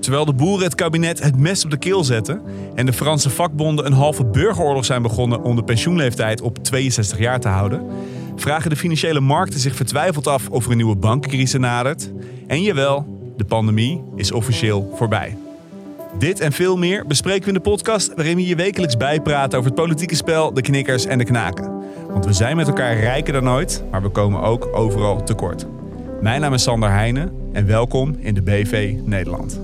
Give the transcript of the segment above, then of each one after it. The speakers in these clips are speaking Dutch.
Terwijl de boeren het kabinet het mes op de keel zetten en de Franse vakbonden een halve burgeroorlog zijn begonnen om de pensioenleeftijd op 62 jaar te houden, vragen de financiële markten zich vertwijfeld af of er een nieuwe bankencrisis nadert. En jawel, de pandemie is officieel voorbij. Dit en veel meer bespreken we in de podcast waarin we je wekelijks bijpraten over het politieke spel, de knikkers en de knaken. Want we zijn met elkaar rijker dan ooit, maar we komen ook overal tekort. Mijn naam is Sander Heijnen en welkom in de BV Nederland.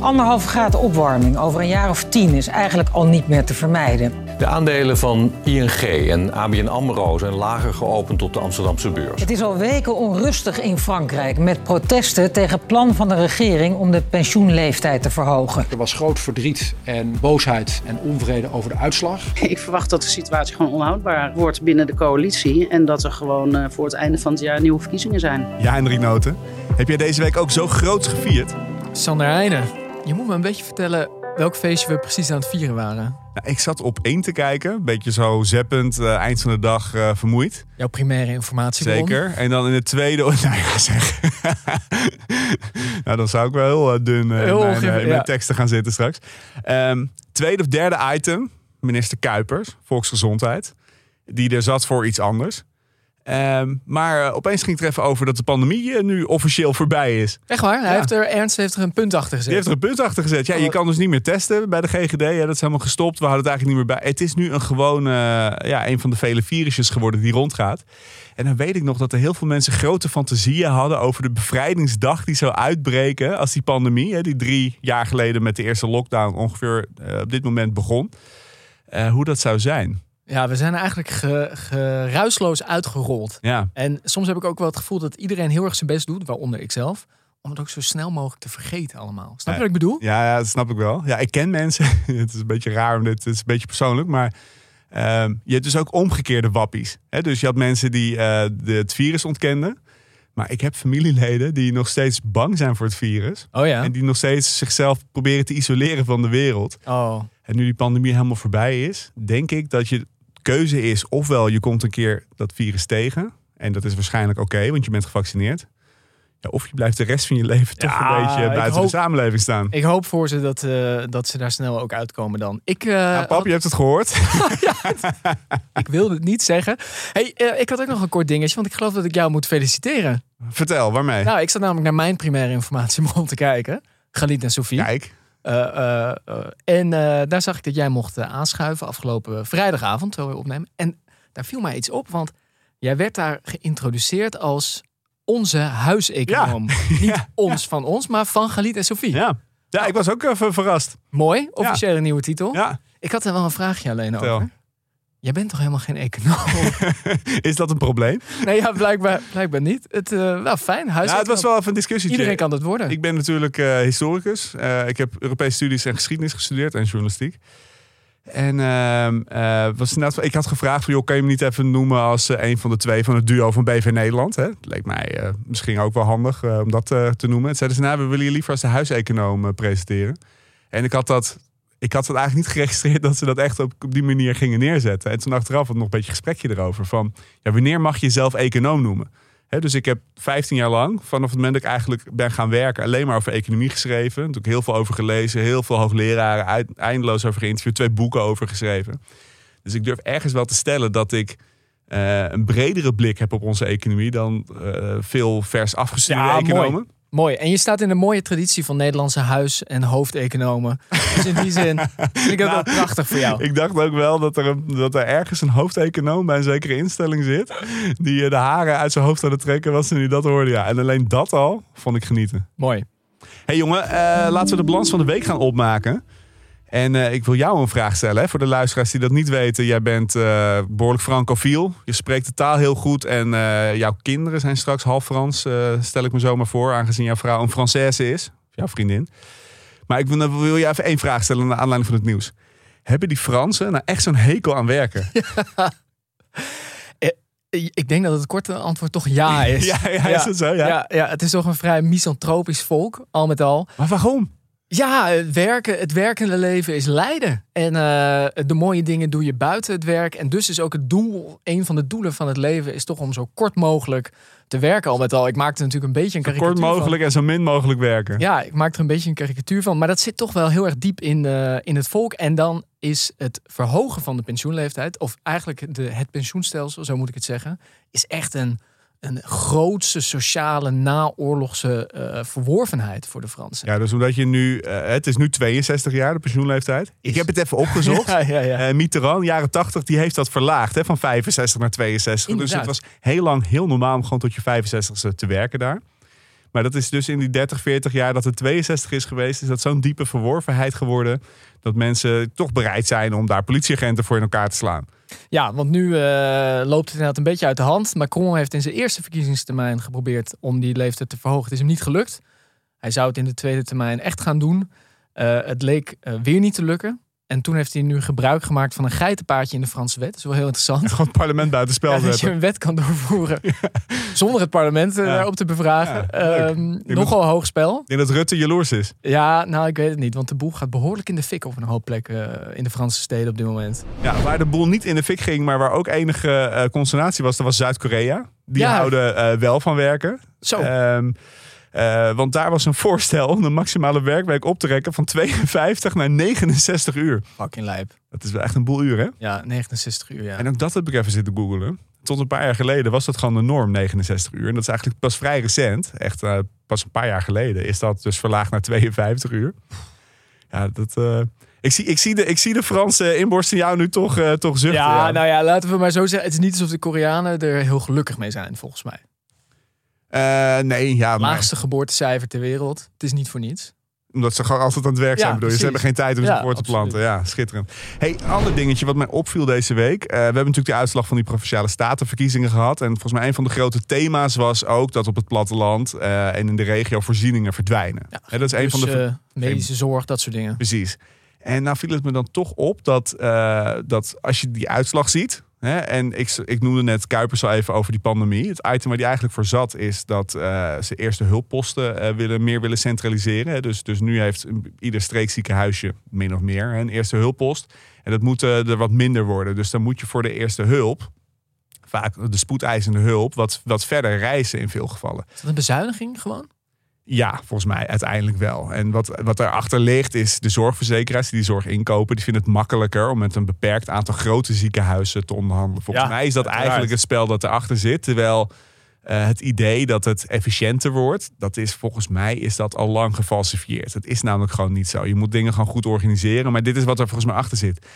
Anderhalve graad opwarming over een jaar of tien is eigenlijk al niet meer te vermijden. De aandelen van ING en ABN AMRO zijn lager geopend op de Amsterdamse beurs. Het is al weken onrustig in Frankrijk met protesten tegen het plan van de regering om de pensioenleeftijd te verhogen. Er was groot verdriet en boosheid en onvrede over de uitslag. Ik verwacht dat de situatie gewoon onhoudbaar wordt binnen de coalitie en dat er gewoon eh, voor het einde van het jaar nieuwe verkiezingen zijn. Ja, Hendrik Noten. Heb jij deze week ook zo groots gevierd? Sander Heijnen, je moet me een beetje vertellen welk feestje we precies aan het vieren waren. Nou, ik zat op één te kijken, een beetje zo zeppend, uh, eind van de dag uh, vermoeid. Jouw primaire informatie. Zeker. En dan in het tweede, oh, nou ja zeg. nou, dan zou ik wel heel uh, dun heel in, mijn, in mijn teksten gaan zitten straks. Um, tweede of derde item, minister Kuipers, Volksgezondheid. Die er zat voor iets anders. Um, maar uh, opeens ging het even over dat de pandemie uh, nu officieel voorbij is. Echt waar? Hij ja. heeft er, Ernst heeft er een punt achter gezet. Die heeft er een punt achter gezet. Ja, je kan dus niet meer testen bij de GGD. Ja, dat is helemaal gestopt. We hadden het eigenlijk niet meer bij. Het is nu een gewoon, uh, ja, een van de vele virusjes geworden die rondgaat. En dan weet ik nog dat er heel veel mensen grote fantasieën hadden over de bevrijdingsdag die zou uitbreken als die pandemie, hè, die drie jaar geleden met de eerste lockdown ongeveer op dit moment begon. hoe dat zou zijn. Ja, we zijn eigenlijk ge, geruisloos uitgerold. Ja. En soms heb ik ook wel het gevoel dat iedereen heel erg zijn best doet, waaronder ik zelf. Om het ook zo snel mogelijk te vergeten allemaal. Snap je ja. wat ik bedoel? Ja, ja, dat snap ik wel. Ja, ik ken mensen. het is een beetje raar, dit het is een beetje persoonlijk. Maar uh, je hebt dus ook omgekeerde wappies. Hè? Dus je had mensen die uh, de, het virus ontkenden. Maar ik heb familieleden die nog steeds bang zijn voor het virus. Oh ja. En die nog steeds zichzelf proberen te isoleren van de wereld. Oh. En nu die pandemie helemaal voorbij is, denk ik dat je keuze is ofwel je komt een keer dat virus tegen. En dat is waarschijnlijk oké, okay, want je bent gevaccineerd. Ja, of je blijft de rest van je leven toch ja, een beetje buiten hoop, de samenleving staan. Ik hoop voor ze dat, uh, dat ze daar snel ook uitkomen dan. Ik, uh, ja, pap, had... je hebt het gehoord. ja, ik wilde het niet zeggen. Hey, uh, ik had ook nog een kort dingetje, want ik geloof dat ik jou moet feliciteren. Vertel, waarmee? Nou, ik zat namelijk naar mijn primaire informatiebron te kijken. Galit en Sofie. Kijk. Uh, uh, uh, en daar zag ik dat jij mocht aanschuiven afgelopen vrijdagavond, terwijl we opnemen. En daar viel mij iets op, want jij werd daar geïntroduceerd als onze huiseconoom. Ja. Niet ja. ons van ons, maar van Galit en Sofie. Ja. ja, ik was ook even verrast. Mooi, officiële nieuwe titel. Ja. Ik had er wel een vraagje alleen over. Jij bent toch helemaal geen econoom? is dat een probleem? Nee, ja, blijkbaar, blijkbaar niet. Het, uh, wel fijn. Huis ja, het was wel even een discussie. Iedereen kan dat worden. Ik ben natuurlijk uh, historicus. Uh, ik heb Europese studies en geschiedenis gestudeerd en journalistiek. En uh, was ik had gevraagd van, joh, kan je me niet even noemen als een van de twee van het duo van BV Nederland? Hè? Dat leek mij misschien ook wel handig om dat te noemen. En zeiden ze, nou, we willen je liever als de huiseconoom presenteren. En ik had dat ik had het eigenlijk niet geregistreerd dat ze dat echt op, op die manier gingen neerzetten. En toen achteraf had nog een beetje gesprekje erover. Van ja, wanneer mag je jezelf econoom noemen? He, dus ik heb 15 jaar lang, vanaf het moment dat ik eigenlijk ben gaan werken, alleen maar over economie geschreven. Natuurlijk heel veel over gelezen, heel veel hoogleraren, uit, eindeloos over geïnterviewd, twee boeken over geschreven. Dus ik durf ergens wel te stellen dat ik uh, een bredere blik heb op onze economie dan uh, veel vers afgestudeerde ja, economen. Mooi. Mooi. En je staat in de mooie traditie van Nederlandse huis- en hoofdeconomen. Dus in die zin vind ik dat nou, wel prachtig voor jou. Ik dacht ook wel dat er, een, dat er ergens een hoofdeconoom bij een zekere instelling zit. Die de haren uit zijn hoofd aan het trekken was en die dat hoorde. Ja. En alleen dat al vond ik genieten. Mooi. hey jongen, uh, laten we de balans van de week gaan opmaken. En uh, ik wil jou een vraag stellen. Hè, voor de luisteraars die dat niet weten. Jij bent uh, behoorlijk francofiel. Je spreekt de taal heel goed. En uh, jouw kinderen zijn straks half Frans. stel ik me zomaar voor. Aangezien jouw vrouw een Française is. Jouw vriendin. Maar ik wil, wil je even één vraag stellen. Naar aanleiding van het nieuws. Hebben die Fransen nou echt zo'n hekel aan werken? Ja. Ik denk dat het korte antwoord toch ja is. ja, ja, is het zo? Ja. Ja, ja, het is toch een vrij misantropisch volk, al met al. Maar waarom? Ja, het, werken, het werkende leven is lijden. En eh, de mooie dingen doe je buiten het werk. En dus is ook het doel, een van de doelen van het leven, is toch om zo kort mogelijk te werken. Al met al, ik maakte natuurlijk een beetje een Zo karikatuur kort mogelijk en zo min mogelijk werken. Ja, ik maak er een beetje een karikatuur van. Maar dat zit toch wel heel erg diep in, eh, in het volk. En dan is het verhogen van de pensioenleeftijd, of eigenlijk de, het pensioenstelsel, zo moet ik het zeggen, is echt een een grootste sociale naoorlogse uh, verworvenheid voor de Fransen. Ja, dus omdat je nu, uh, het is nu 62 jaar, de pensioenleeftijd. Ik heb het even opgezocht. ja, ja, ja. Uh, Mitterrand, jaren 80, die heeft dat verlaagd hè, van 65 naar 62. Inderdaad. Dus het was heel lang heel normaal om gewoon tot je 65ste te werken daar. Maar dat is dus in die 30, 40 jaar dat het 62 is geweest, is dat zo'n diepe verworvenheid geworden. Dat mensen toch bereid zijn om daar politieagenten voor in elkaar te slaan. Ja, want nu uh, loopt het inderdaad een beetje uit de hand. Macron heeft in zijn eerste verkiezingstermijn geprobeerd om die leeftijd te verhogen. Het is hem niet gelukt. Hij zou het in de tweede termijn echt gaan doen. Uh, het leek uh, weer niet te lukken. En toen heeft hij nu gebruik gemaakt van een geitenpaadje in de Franse wet. Dat is wel heel interessant. Gewoon het parlement buitenspel ja, Dat je een wet kan doorvoeren ja. zonder het parlement daarop te bevragen. Um, nogal hoog spel. Ik denk dat Rutte jaloers is. Ja, nou ik weet het niet. Want de boel gaat behoorlijk in de fik op een hoop plekken uh, in de Franse steden op dit moment. Ja, waar de boel niet in de fik ging, maar waar ook enige uh, consternatie was, dat was Zuid-Korea. Die houden uh, wel van werken. Zo. Um, uh, want daar was een voorstel om de maximale werkweek op te rekken van 52 naar 69 uur. Fucking lijp. Dat is wel echt een boel uur, hè? Ja, 69 uur, ja. En ook dat heb ik even zitten googelen. Tot een paar jaar geleden was dat gewoon de norm, 69 uur. En dat is eigenlijk pas vrij recent, echt uh, pas een paar jaar geleden, is dat dus verlaagd naar 52 uur. Ja, dat... Uh, ik zie, ik, zie de, ik zie de Franse inborst in jou nu toch, uh, toch zuchten. Ja, ja, nou ja, laten we maar zo zeggen. Het is niet alsof de Koreanen er heel gelukkig mee zijn, volgens mij. Uh, nee, ja. Maar... Laagste geboortecijfer ter wereld. Het is niet voor niets. Omdat ze gewoon altijd aan het werk zijn, Ja, bedoel je. Ze hebben geen tijd om ze Ja, voor te planten. Ja, schitterend. Hey, ander dingetje wat mij opviel deze week. Eh, we hebben natuurlijk de uitslag van die Provinciale Statenverkiezingen gehad. En volgens mij een van de grote thema's was ook dat op het platteland eh, en in de regio voorzieningen verdwijnen. Hè, dat is een van de... Dus, medische zorg, dat soort dingen. Precies. En nou viel het me dan toch op dat, dat als je die uitslag ziet. En ik, ik noemde net Kuipers al even over die pandemie. Het item waar die eigenlijk voor zat is dat eh, ze eerst de hulpposten eh, willen, meer willen centraliseren. Dus, dus nu heeft ieder streekziekenhuisje min of meer een eerste hulppost. En dat moet eh, er wat minder worden. Dus dan moet je voor de eerste hulp, vaak de spoedeisende hulp, wat, wat verder reizen in veel gevallen. Is dat een bezuiniging gewoon? Ja, volgens mij uiteindelijk wel. En wat, wat daarachter ligt is de zorgverzekeraars die die zorg inkopen. Die vinden het makkelijker om met een beperkt aantal grote ziekenhuizen te onderhandelen. Volgens Ja, mij is dat uiteraard. eigenlijk het spel dat erachter zit. Terwijl eh, het idee dat het efficiënter wordt, dat is volgens mij is dat al lang gefalsifieerd. Het is namelijk gewoon niet zo. Je moet dingen gewoon goed organiseren. Maar dit is wat er volgens mij achter zit.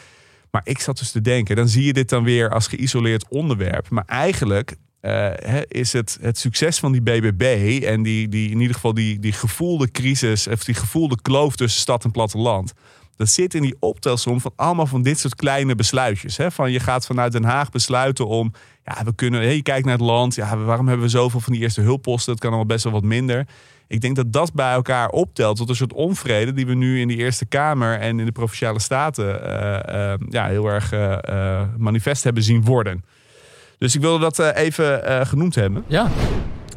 Maar ik zat dus te denken, dan zie je dit dan weer als geïsoleerd onderwerp. Maar eigenlijk eh, is het, het succes van die BBB en die, die in ieder geval die, die gevoelde crisis, of die gevoelde kloof tussen stad en platteland. Dat zit in die optelsom van allemaal van dit soort kleine besluitjes. Hè? Van je gaat vanuit Den Haag besluiten om, ja, we kunnen, hè, je kijkt naar het land, ja, waarom hebben we zoveel van die eerste hulpposten? Het kan allemaal best wel wat minder. Ik denk dat dat bij elkaar optelt tot een soort onvrede die we nu in de Eerste Kamer en in de provinciale staten eh, eh, ja, heel erg manifest hebben zien worden. Dus ik wilde dat eh, even eh, genoemd hebben. Ja.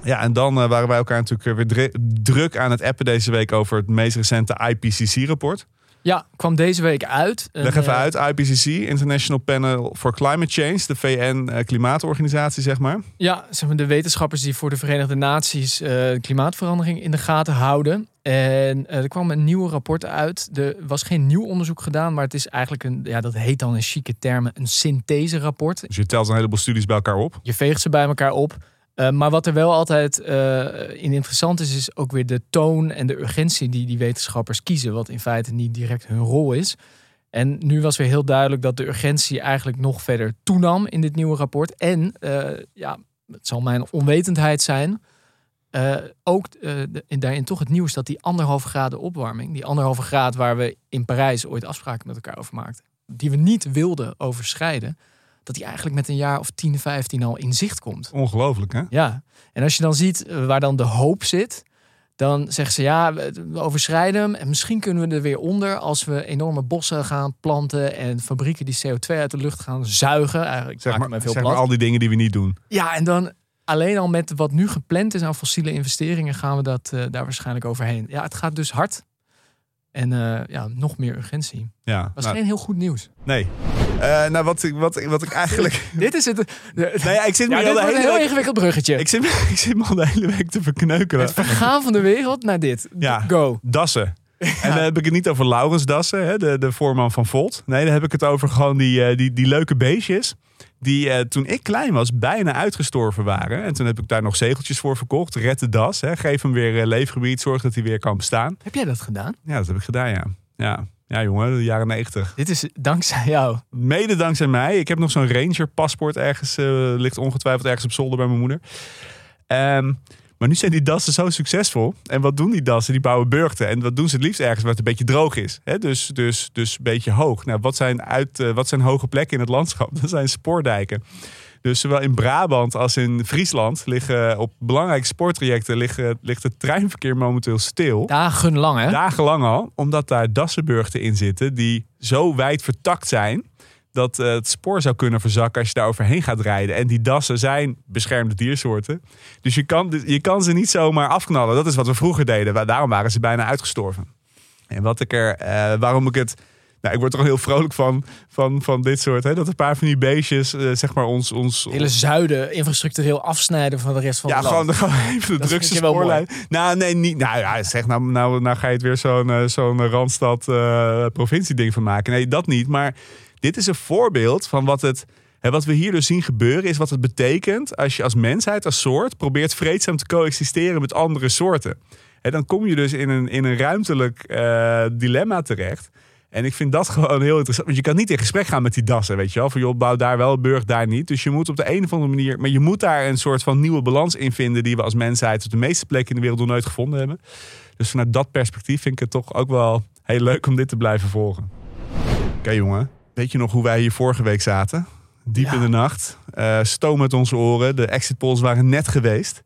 Ja, en dan eh, waren wij elkaar natuurlijk weer druk aan het appen deze week over het meest recente IPCC-rapport. Ja, kwam deze week uit. Leg even eh, uit, IPCC, International Panel for Climate Change, de VN-klimaatorganisatie, zeg maar. Ja, zeg maar de wetenschappers die voor de Verenigde Naties eh, klimaatverandering in de gaten houden. En eh, er kwam een nieuw rapport uit. Er was geen nieuw onderzoek gedaan, maar het is eigenlijk een, ja, dat heet dan in chique termen, een synthese-rapport. Dus je telt een heleboel studies bij elkaar op. Je veegt ze bij elkaar op. Eh, maar wat er wel altijd eh, in interessant is, is ook weer de toon en de urgentie die die wetenschappers kiezen. Wat in feite niet direct hun rol is. En nu was weer heel duidelijk dat de urgentie eigenlijk nog verder toenam in dit nieuwe rapport. En eh, ja, het zal mijn onwetendheid zijn. ook daarin toch het nieuws dat die anderhalve graden opwarming, die anderhalve graad waar we in Parijs ooit afspraken met elkaar over maakten, die we niet wilden overschrijden, dat die eigenlijk met een jaar of 10, 15 al in zicht komt. Ongelooflijk, hè? Ja, en als je dan ziet eh, waar dan de hoop zit, dan zeggen ze ja, we overschrijden hem en misschien kunnen we er weer onder als we enorme bossen gaan planten en fabrieken die CO2 uit de lucht gaan zuigen. Eigenlijk Zeg maar, veel zeg maar al die dingen die we niet doen. Ja, en dan alleen al met wat nu gepland is aan fossiele investeringen gaan we dat eh, daar waarschijnlijk overheen. Ja, het gaat dus hard. En eh, ja, nog meer urgentie. Ja, Was nou, geen heel goed nieuws. nee. Eh, nou, wat ik, wat, wat ik eigenlijk... Dit is het. Nou ja, ik zit me Ja, al de wordt een hele heel week... ingewikkeld bruggetje. Ik zit, me- ik zit me al de hele week te verkneukelen. Het vergaan van de wereld naar dit. Ja. Go. Dassen. En dan heb ik het niet over Laurens Dassen, hè, de, de voorman van Volt. Nee, dan heb ik het over gewoon die, eh, die, die leuke beestjes. Die eh, toen ik klein was bijna uitgestorven waren. En toen heb ik daar nog zegeltjes voor verkocht. Red de das. Hè. Geef hem weer leefgebied. Zorg dat hij weer kan bestaan. Heb jij dat gedaan? Ja, dat heb ik gedaan, ja. Ja, ja jongen, de jaren negentig. Dit is dankzij jou. Mede dankzij mij. Ik heb nog zo'n Ranger paspoort ergens. eh, ligt ongetwijfeld ergens op zolder bij mijn moeder. Ehm, maar nu zijn die dassen zo succesvol. En wat doen die dassen? Die bouwen burgten. En wat doen ze het liefst ergens waar het een beetje droog is. Hè? Dus, dus, dus een beetje hoog. Nou, wat, zijn uit, eh, wat zijn hoge plekken in het landschap? Dat zijn spoordijken. Dus zowel in Brabant als in Friesland liggen op belangrijke spoortrajecten liggen, ligt het treinverkeer momenteel stil. Dagenlang, hè? Dagenlang al, omdat daar dassenburgten in zitten die zo wijd vertakt zijn dat eh, het spoor zou kunnen verzakken als je daar overheen gaat rijden. En die dassen zijn beschermde diersoorten. Dus je kan, je kan ze niet zomaar afknallen. Dat is wat we vroeger deden. Daarom waren ze bijna uitgestorven. En wat ik er, eh, waarom ik het. Nou, ik word er al heel vrolijk van, van, van dit soort. Hè, dat een paar van die beestjes, eh, zeg maar, ons. ons hele zuiden infrastructureel afsitueren van de rest van ja, het land. gewoon, gewoon even de Dat drukste spoorlijn. Nou, nee, niet. Nou ja, zeg, nou, nou, nou ga je het weer zo'n eh, zo'n Randstad eh, van maken. Nee, dat niet. Maar dit is een voorbeeld van wat het. Hè, wat we hier dus zien gebeuren is wat het betekent als je als mensheid, als soort, probeert vreedzaam te coexisteren met andere soorten. En dan kom je dus in een, in een ruimtelijk dilemma terecht. En ik vind dat gewoon heel interessant. Want je kan niet in gesprek gaan met die dassen, weet je wel. Van joh, bouw daar wel een burg, daar niet. Dus je moet op de een of andere manier... Maar je moet daar een soort van nieuwe balans in vinden... die we als mensheid op de meeste plekken in de wereld nog nooit gevonden hebben. Dus vanuit dat perspectief vind ik het toch ook wel heel leuk om dit te blijven volgen. Oké jongen, weet je nog hoe wij hier vorige week zaten? Diep Ja. in de nacht. eh stoom uit onze oren. De exit polls waren net geweest.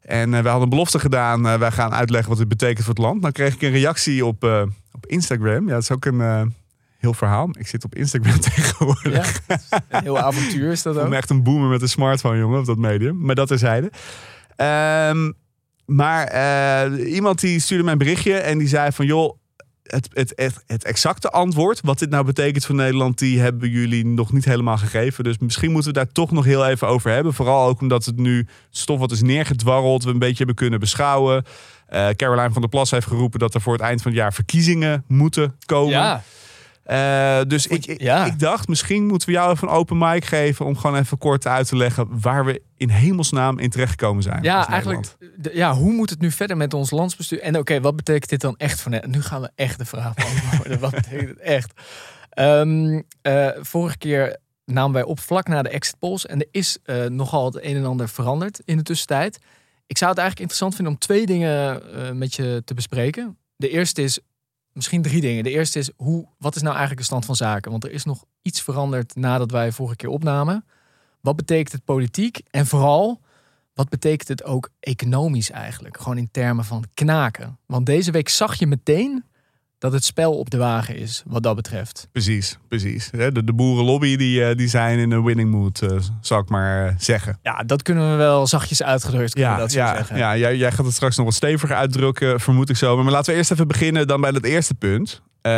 En eh, we hadden een belofte gedaan. eh, wij gaan uitleggen wat dit betekent voor het land. Dan kreeg ik een reactie op, eh, op Instagram. Ja, dat is ook een heel verhaal. Ik zit op Instagram tegenwoordig. Ja, een heel avontuur is dat Ik ook. me echt een boomer met een smartphone, jongen, op dat medium. Maar dat terzijde. Ehm maar iemand die stuurde mij een berichtje en die zei van... joh, het, het, het, exacte antwoord, wat dit nou betekent voor Nederland... die hebben jullie nog niet helemaal gegeven. Dus misschien moeten we daar toch nog heel even over hebben. Vooral ook omdat het nu stof wat is neergedwarreld... we een beetje hebben kunnen beschouwen. Eh Caroline van der Plas heeft geroepen dat er voor het eind van het jaar verkiezingen moeten komen. Ja, Eh, dus ik, ik, Ja. ik dacht, misschien moeten we jou even een open mic geven... om gewoon even kort uit te leggen waar we in hemelsnaam in terechtgekomen zijn. ja eigenlijk. Ja, hoe moet het nu verder met ons landsbestuur? En oké, wat betekent dit dan echt voor? Nu gaan we echt de vraag beantwoorden. wat betekent het echt? Ehm, eh, vorige keer namen wij op vlak na de exit polls. En er is eh, nogal het een en ander veranderd in de tussentijd. Ik zou het eigenlijk interessant vinden om twee dingen met je te bespreken. De eerste is, misschien drie dingen. De eerste is, hoe, wat is nou eigenlijk de stand van zaken? Want er is nog iets veranderd nadat wij vorige keer opnamen. Wat betekent het politiek? En vooral, wat betekent het ook economisch eigenlijk? Gewoon in termen van knaken. Want deze week zag je meteen dat het spel op de wagen is, wat dat betreft. Precies, precies. De, de boerenlobby die, eh, die zijn in een winning mood, eh, zal ik maar eh, zeggen. Ja, dat kunnen we wel zachtjes uitgedrukt Ja, dat ja, zeggen. ja jij, jij gaat het straks nog wat steviger uitdrukken, vermoed ik zo. Maar laten we eerst even beginnen dan bij het eerste punt. Eh,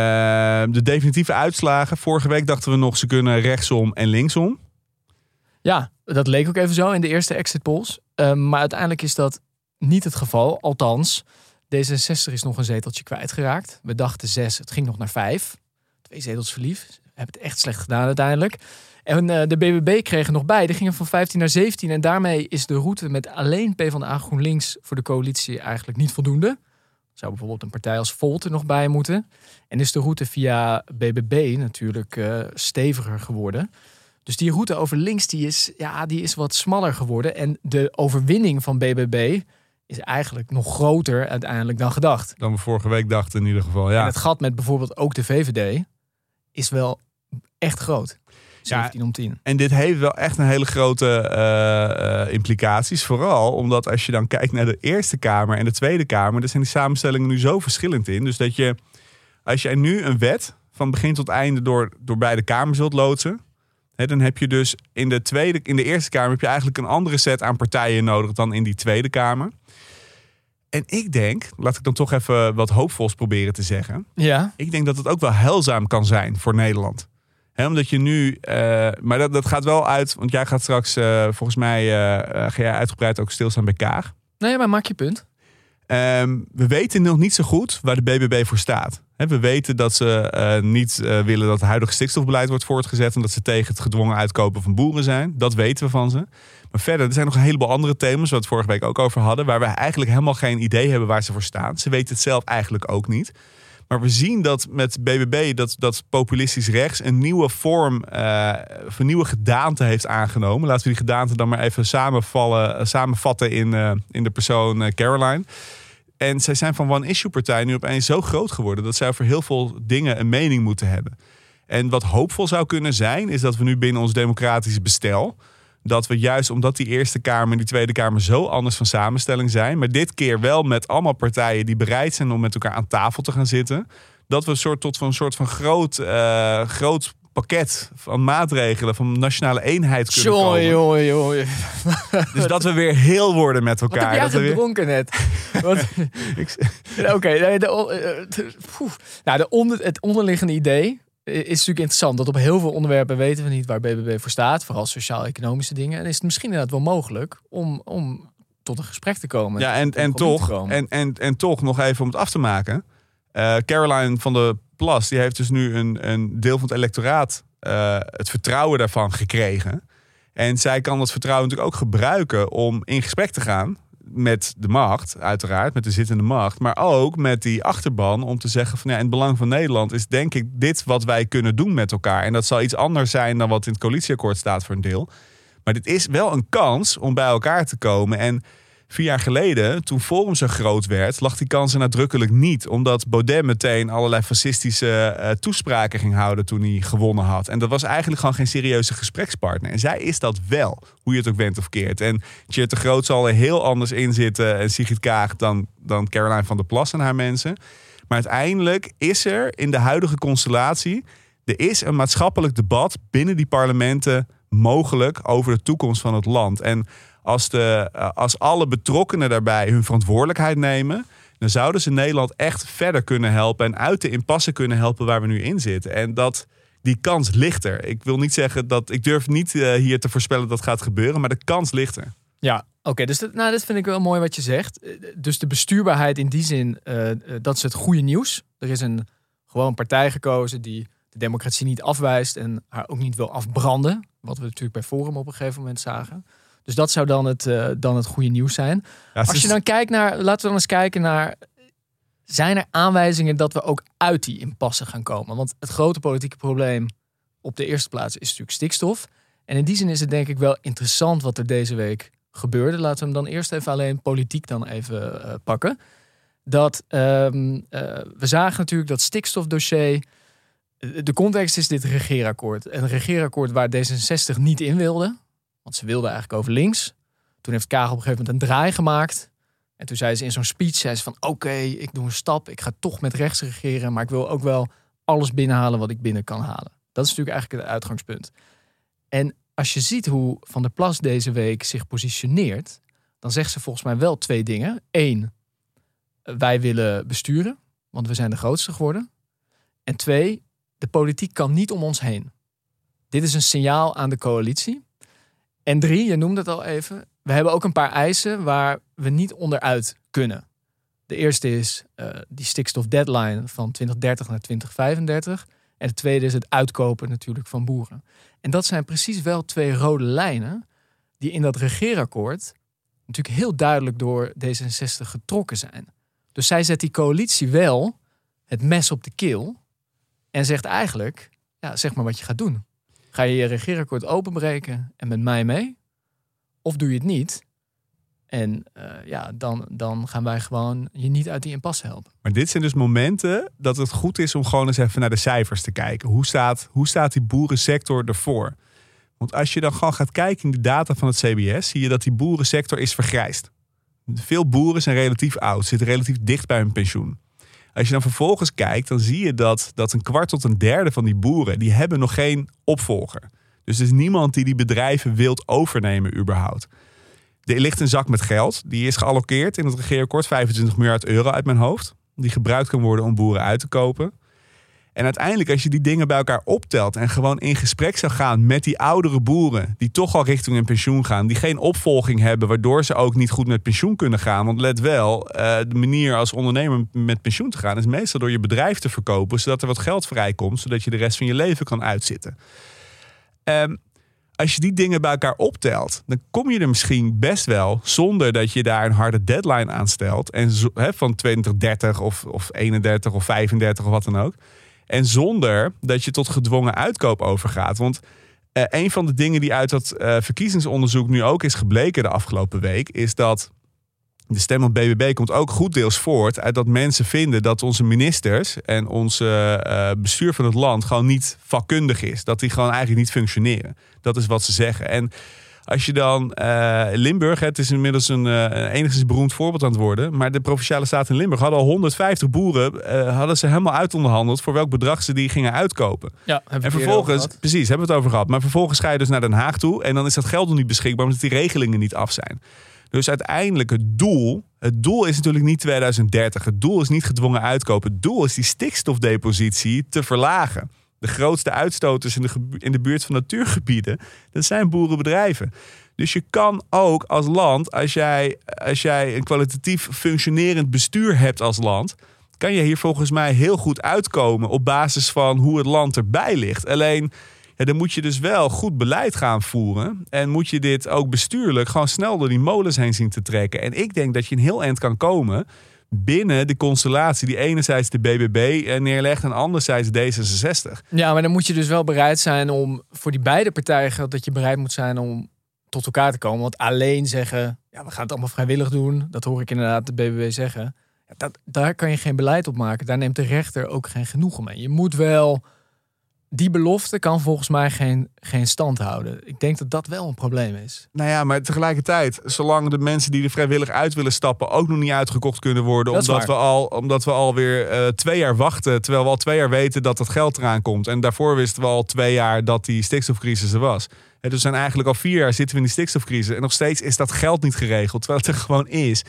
de definitieve uitslagen. Vorige week dachten we nog, ze kunnen rechtsom en linksom. Ja, dat leek ook even zo in de eerste exit polls. Ehm, maar uiteindelijk is dat niet het geval. Althans, D66 is nog een zeteltje kwijtgeraakt. We dachten zes, het ging nog naar vijf. Twee zetels verliefd. Hebben het echt slecht gedaan uiteindelijk. En eh, de BBB kregen nog bij. Die gingen van 15 naar 17. En daarmee is de route met alleen PvdA GroenLinks voor de coalitie eigenlijk niet voldoende. Zou bijvoorbeeld een partij als Volt er nog bij moeten. En is de route via BBB natuurlijk eh, steviger geworden. Dus die route over links die is, ja, die is wat smaller geworden. En de overwinning van BBB is eigenlijk nog groter uiteindelijk dan gedacht. Dan we vorige week dachten in ieder geval. En Ja, het gat met bijvoorbeeld ook de VVD is wel echt groot. Ja, 17 om 10. En dit heeft wel echt een hele grote eh, implicaties. Vooral omdat als je dan kijkt naar de Eerste Kamer en de Tweede Kamer, daar zijn die samenstellingen nu zo verschillend in. Dus dat je, als jij nu een wet van begin tot einde door, door beide kamers wilt loodsen. Dan heb je dus in de, tweede, in de Eerste Kamer heb je eigenlijk een andere set aan partijen nodig dan in die Tweede Kamer. En ik denk, laat ik dan toch even wat hoopvols proberen te zeggen. Ja. Ik denk dat het ook wel heilzaam kan zijn voor Nederland. Omdat je nu, eh, maar dat, dat gaat wel uit, want jij gaat straks, eh, volgens mij, eh, ga jij uitgebreid ook stilstaan bij Kaag. Nee, maar maak je punt. Ehm, we weten nog niet zo goed waar de BBB voor staat. We weten dat ze eh, niet eh, willen dat het huidige stikstofbeleid wordt voortgezet. En dat ze tegen het gedwongen uitkopen van boeren zijn. Dat weten we van ze. Maar verder, er zijn nog een heleboel andere thema's, waar we het vorige week ook over hadden. Waar we eigenlijk helemaal geen idee hebben waar ze voor staan. Ze weten het zelf eigenlijk ook niet. Maar we zien dat met BBB, dat, dat populistisch rechts een nieuwe vorm, of een nieuwe gedaante heeft aangenomen. Laten we die gedaante dan maar even samenvallen, samenvatten in, in de persoon Caroline. En zij zijn van one-issue-partij nu opeens zo groot geworden dat zij over heel veel dingen een mening moeten hebben. En wat hoopvol zou kunnen zijn, is dat we nu binnen ons democratische bestel. Dat we juist omdat die Eerste Kamer en die Tweede Kamer zo anders van samenstelling zijn. Maar dit keer wel met allemaal partijen die bereid zijn om met elkaar aan tafel te gaan zitten. Dat we een soort, tot een soort van groot, eh, groot pakket van maatregelen van nationale eenheid kunnen komen. Dus dat we weer heel worden met Wat elkaar. heb jij dat we weer- gedronken net? Wat- Oké, nee, de, de- nou, de onder, het onderliggende idee is natuurlijk interessant. Dat op heel veel onderwerpen weten we niet waar BBB voor staat. Vooral sociaal-economische dingen. En is het misschien inderdaad wel mogelijk om, om tot een gesprek te komen. Ja, en, en, toch, en, en, en toch nog even om het af te maken. Eh, Caroline van der Plas, die heeft dus nu een, een deel van het electoraat eh, het vertrouwen daarvan gekregen. En zij kan dat vertrouwen natuurlijk ook gebruiken om in gesprek te gaan met de macht, uiteraard, met de zittende macht, maar ook met die achterban om te zeggen van ja, in het belang van Nederland is denk ik dit wat wij kunnen doen met elkaar. En dat zal iets anders zijn dan wat in het coalitieakkoord staat voor een deel. Maar dit is wel een kans om bij elkaar te komen. En vier jaar geleden, toen Forum zo groot werd, lag die kans er nadrukkelijk niet. Omdat Baudet meteen allerlei fascistische eh, toespraken ging houden toen hij gewonnen had. En dat was eigenlijk gewoon geen serieuze gesprekspartner. En zij is dat wel, hoe je het ook bent of keert. En Tjeerd de Groot zal er heel anders in zitten en Sigrid Kaag dan, dan Caroline van der Plas en haar mensen. Maar uiteindelijk is er in de huidige constellatie... er is een maatschappelijk debat binnen die parlementen mogelijk over de toekomst van het land. En als, de, eh, als alle betrokkenen daarbij hun verantwoordelijkheid nemen, dan zouden ze Nederland echt verder kunnen helpen en uit de impasse kunnen helpen waar we nu in zitten. En dat die kans ligt er. Ik wil niet zeggen dat ik durf niet eh, hier te voorspellen dat gaat gebeuren, maar de kans ligt er. Ja, oké. dus dat, nou, dat vind ik wel mooi wat je zegt. Eh, Dus de bestuurbaarheid in die zin, dat is het goede nieuws. Er is een gewoon partij gekozen die de democratie niet afwijst en haar ook niet wil afbranden. Wat we natuurlijk bij Forum op een gegeven moment zagen. Dus dat zou dan het, eh, dan het goede nieuws zijn. Ja, Als is- je dan kijkt naar, laten we dan eens kijken naar, zijn er aanwijzingen dat we ook uit die impasse gaan komen? Want het grote politieke probleem op de eerste plaats is natuurlijk stikstof. En in die zin is het denk ik wel interessant wat er deze week gebeurde. Laten we hem dan eerst even alleen politiek dan even eh, pakken. Dat ehm, eh, we zagen natuurlijk dat stikstofdossier. De context is dit regeerakkoord. Een regeerakkoord waar D66 niet in wilde. Want ze wilden eigenlijk over links. Toen heeft Kaag op een gegeven moment een draai gemaakt. En toen zei ze in zo'n speech zei ze van oké, ik doe een stap. Ik ga toch met rechts regeren. Maar ik wil ook wel alles binnenhalen wat ik binnen kan halen. Dat is natuurlijk eigenlijk het uitgangspunt. En als je ziet hoe Van der Plas deze week zich positioneert, dan zegt ze volgens mij wel twee dingen. Eén, wij willen besturen, want we zijn de grootste geworden. En twee, de politiek kan niet om ons heen. Dit is een signaal aan de coalitie. En drie, je noemde het al even, we hebben ook een paar eisen waar we niet onderuit kunnen. De eerste is eh, die stikstof deadline van 2030 naar 2035. En de tweede is het uitkopen natuurlijk van boeren. En dat zijn precies wel twee rode lijnen die in dat regeerakkoord natuurlijk heel duidelijk door D66 getrokken zijn. Dus zij zet die coalitie wel het mes op de keel en zegt eigenlijk, ja, zeg maar wat je gaat doen. Ga je je regeerakkoord openbreken en met mij mee? Of doe je het niet? En eh, ja, dan, dan gaan wij gewoon je niet uit die impasse helpen. Maar dit zijn dus momenten dat het goed is om gewoon eens even naar de cijfers te kijken. Hoe staat, hoe staat die boerensector ervoor? Want als je dan gewoon gaat kijken in de data van het CBS, zie je dat die boerensector is vergrijsd. Veel boeren zijn relatief oud, zitten relatief dicht bij hun pensioen. Als je dan vervolgens kijkt, dan zie je dat, dat een kwart tot een derde van die boeren, die hebben nog geen opvolger. Dus er is niemand die die bedrijven wilt overnemen überhaupt. Er ligt een zak met geld. Die is geallockeerd in het regeerakkoord. 25 miljard euro uit mijn hoofd. Die gebruikt kan worden om boeren uit te kopen. En uiteindelijk, als je die dingen bij elkaar optelt en gewoon in gesprek zou gaan met die oudere boeren, die toch al richting een pensioen gaan, die geen opvolging hebben, waardoor ze ook niet goed met pensioen kunnen gaan. Want let wel, eh, de manier als ondernemer met pensioen te gaan is meestal door je bedrijf te verkopen, zodat er wat geld vrijkomt, zodat je de rest van je leven kan uitzitten. Um, als je die dingen bij elkaar optelt, dan kom je er misschien best wel zonder dat je daar een harde deadline aan stelt. En zo, van 2030 of, of 31 of 35 of wat dan ook. En zonder dat je tot gedwongen uitkoop overgaat. Want uh, een van de dingen die uit dat uh, verkiezingsonderzoek nu ook is gebleken de afgelopen week, is dat de stem op BBB komt ook goed deels voort uit dat mensen vinden dat onze ministers en onze uh, bestuur van het land gewoon niet vakkundig is. Dat die gewoon eigenlijk niet functioneren. Dat is wat ze zeggen. En als je dan uh, Limburg, het is inmiddels een uh, enigszins beroemd voorbeeld aan het worden. Maar de provinciale staten in Limburg hadden al 150 boeren. Uh, hadden ze helemaal uitonderhandeld voor welk bedrag ze die gingen uitkopen. Ja, en vervolgens, precies, hebben we het over gehad. Maar vervolgens ga je dus naar Den Haag toe. En dan is dat geld nog niet beschikbaar omdat die regelingen niet af zijn. Dus uiteindelijk het doel. Het doel is natuurlijk niet 2030. Het doel is niet gedwongen uitkopen. Het doel is die stikstofdepositie te verlagen. De grootste uitstoters in de, in de buurt van natuurgebieden, dat zijn boerenbedrijven. Dus je kan ook als land, als jij, als jij een kwalitatief functionerend bestuur hebt als land, kan je hier volgens mij heel goed uitkomen op basis van hoe het land erbij ligt. Alleen, ja, dan moet je dus wel goed beleid gaan voeren. En moet je dit ook bestuurlijk gewoon snel door die molens heen zien te trekken. En ik denk dat je een heel eind kan komen binnen de constellatie die enerzijds de BBB neerlegt en anderzijds D66. Ja, maar dan moet je dus wel bereid zijn om voor die beide partijen geldt dat je bereid moet zijn om tot elkaar te komen. Want alleen zeggen, ja, we gaan het allemaal vrijwillig doen, dat hoor ik inderdaad de BBB zeggen. Dat, daar kan je geen beleid op maken. Daar neemt de rechter ook geen genoegen mee. Je moet wel die belofte kan volgens mij geen, geen stand houden. Ik denk dat dat wel een probleem is. Nou ja, maar tegelijkertijd, zolang de mensen die er vrijwillig uit willen stappen ook nog niet uitgekocht kunnen worden, omdat we, al, omdat we alweer uh, twee jaar wachten, terwijl we al twee jaar weten dat het geld eraan komt. En daarvoor wisten we al twee jaar dat die stikstofcrisis er was. En dus zijn eigenlijk al vier jaar zitten we in die stikstofcrisis en nog steeds is dat geld niet geregeld, terwijl het er gewoon is.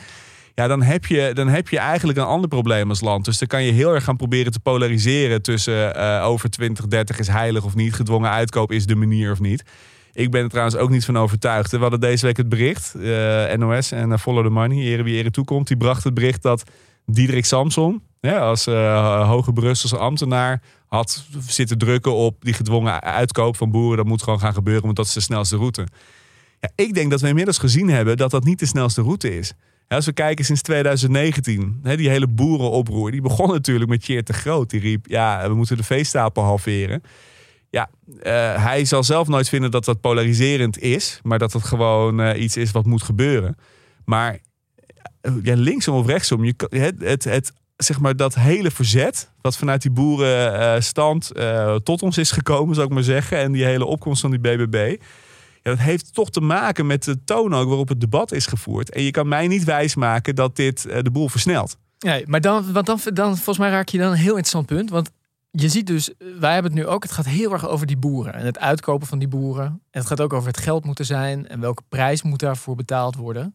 Ja, dan heb, je, dan heb je eigenlijk een ander probleem als land. Dus dan kan je heel erg gaan proberen te polariseren tussen uh, over 2030 is heilig of niet, gedwongen uitkoop is de manier of niet. Ik ben er trouwens ook niet van overtuigd. We hadden deze week het bericht, uh, NOS en uh, Follow the Money, ere wie ere toekomt. Die bracht het bericht dat Diederik Samson, ja, als uh, hoge Brusselse ambtenaar, had zitten drukken op die gedwongen uitkoop van boeren. Dat moet gewoon gaan gebeuren, want dat is de snelste route. Ja, ik denk dat we inmiddels gezien hebben dat dat niet de snelste route is. Als we kijken sinds 2019, die hele boerenoproer, die begon natuurlijk met Tjeerd de Groot. Die riep, ja, we moeten de veestapel halveren. Ja, uh, hij zal zelf nooit vinden dat dat polariserend is, maar dat het gewoon uh, iets is wat moet gebeuren. Maar uh, ja, linksom of rechtsom, je, het, het, het, zeg maar dat hele verzet, wat vanuit die boerenstand tot ons is gekomen, zou ik maar zeggen, en die hele opkomst van die BBB, ja, dat heeft toch te maken met de toon ook waarop het debat is gevoerd. En je kan mij niet wijsmaken dat dit uh, de boel versnelt. Nee, maar dan, want dan, volgens mij raak je dan een heel interessant punt. Want je ziet dus, wij hebben het nu ook, het gaat heel erg over die boeren en het uitkopen van die boeren. En het gaat ook over het geld moeten zijn en welke prijs moet daarvoor betaald worden.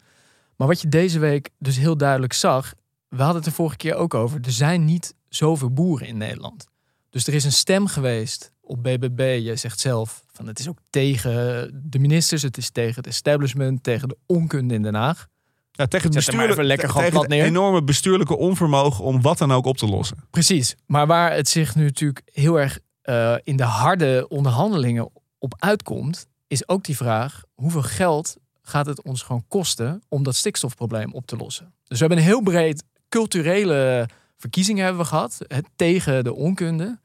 Maar wat je deze week dus heel duidelijk zag, we hadden het de vorige keer ook over, er zijn niet zoveel boeren in Nederland. Dus er is een stem geweest op BBB. Je zegt zelf van het is ook tegen de ministers, het is tegen het establishment, tegen de onkunde in Den Haag. Ja, tegen het, bestuurlijke, lekker tegen het enorme bestuurlijke onvermogen om wat dan ook op te lossen. Precies, maar waar het zich nu natuurlijk heel erg uh, in de harde onderhandelingen op uitkomt, is ook die vraag: hoeveel geld gaat het ons gewoon kosten om dat stikstofprobleem op te lossen? Dus we hebben een heel breed culturele verkiezingen hebben we gehad tegen de onkunde.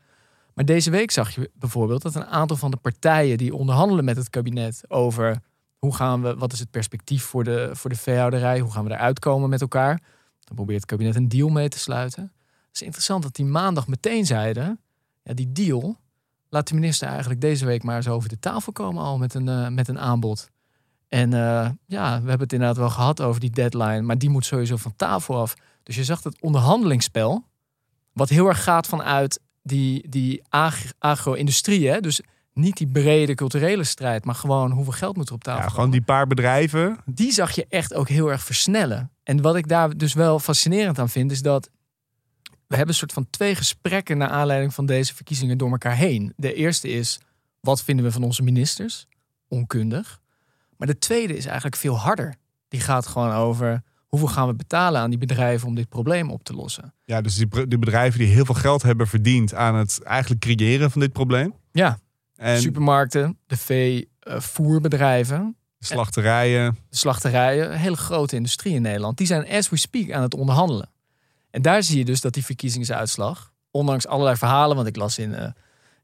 Maar deze week zag je bijvoorbeeld dat een aantal van de partijen die onderhandelen met het kabinet over hoe gaan we, wat is het perspectief voor de, voor de veehouderij, hoe gaan we eruit komen met elkaar. Dan probeert het kabinet een deal mee te sluiten. Het is interessant dat die maandag meteen zeiden, ja, die deal, laat de minister eigenlijk deze week maar eens over de tafel komen al met een, uh, met een aanbod. En uh, ja, we hebben het inderdaad wel gehad over die deadline, maar die moet sowieso van tafel af. Dus je zag het onderhandelingsspel, wat heel erg gaat vanuit die, die agro-industrie. Dus Niet die brede culturele strijd, maar gewoon hoeveel geld moet er op tafel Ja, komen. gewoon die paar bedrijven. die zag je echt ook heel erg versnellen. En wat ik daar dus wel fascinerend aan vind, is dat we hebben een soort van twee gesprekken naar aanleiding van deze verkiezingen door elkaar heen. De eerste is, wat vinden we van onze ministers? Onkundig. Maar de tweede is eigenlijk veel harder. Die gaat gewoon over hoeveel gaan we betalen aan die bedrijven om dit probleem op te lossen. Ja, dus die, die bedrijven die heel veel geld hebben verdiend aan het eigenlijk creëren van dit probleem. Ja, En supermarkten, de veevoerbedrijven, slachterijen. de slachterijen, een hele grote industrie in Nederland, die zijn as we speak aan het onderhandelen. En daar zie je dus dat die verkiezingsuitslag, ondanks allerlei verhalen, want ik las in eh,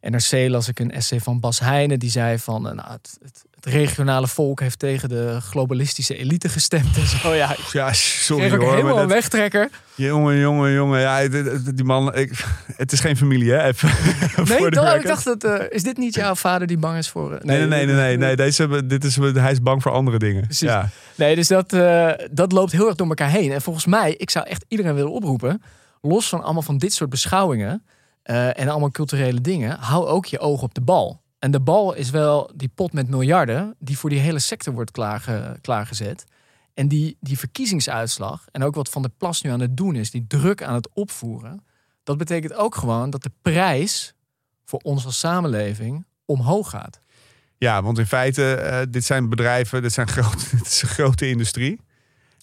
NRC las ik een essay van Bas Heijnen, die zei van eh, nou, het, het, het regionale volk heeft tegen de globalistische elite gestemd en zo. Ja, Ja, sorry hoor. helemaal maar een dat- wegtrekker. jongen, jongen, jongen. Ja, die, man. Ik, het is geen familie, hè? Even Nee, voor de toch? ik dacht dat eh, is dit niet jouw vader die bang is voor? eh, Nee, nee, nee, nee, nee, nee. Deze, hebben- dit is, hij is bang voor andere dingen. Precies. Ja. Nee, dus dat, eh, dat loopt heel erg door elkaar heen. En volgens mij, ik zou echt iedereen willen oproepen, los van allemaal van dit soort beschouwingen eh, en allemaal culturele dingen, hou ook je oog op de bal. En de bal is wel die pot met miljarden die voor die hele sector wordt klaarge- klaargezet. En die, die verkiezingsuitslag en ook wat Van der Plas nu aan het doen is, die druk aan het opvoeren, dat betekent ook gewoon dat de prijs voor ons als samenleving omhoog gaat. ja, want in feite, eh, dit zijn bedrijven, dit, zijn grote, dit is een grote industrie.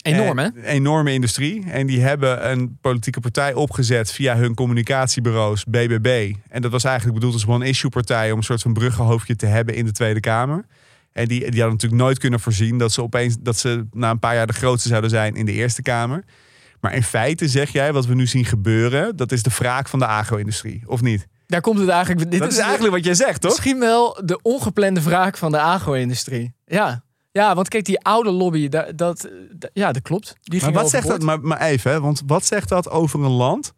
Enorm, hè? Een enorme industrie. En die hebben een politieke partij opgezet via hun communicatiebureaus, BBB. En dat was eigenlijk bedoeld als one-issue partij om een soort van bruggenhoofdje te hebben in de Tweede Kamer. En die, die hadden natuurlijk nooit kunnen voorzien dat ze opeens dat ze na een paar jaar de grootste zouden zijn in de Eerste Kamer. Maar in feite zeg jij, wat we nu zien gebeuren, dat is de wraak van de agro-industrie, of niet? Daar komt het eigenlijk. Dit dat is eigenlijk wat jij zegt, toch? Misschien wel de ongeplande wraak van de agro-industrie. Ja. Ja, want kijk, die oude lobby, dat, dat, ja, dat klopt. Die Maar wat zegt dat? Maar, maar even, hè, want wat zegt dat over een land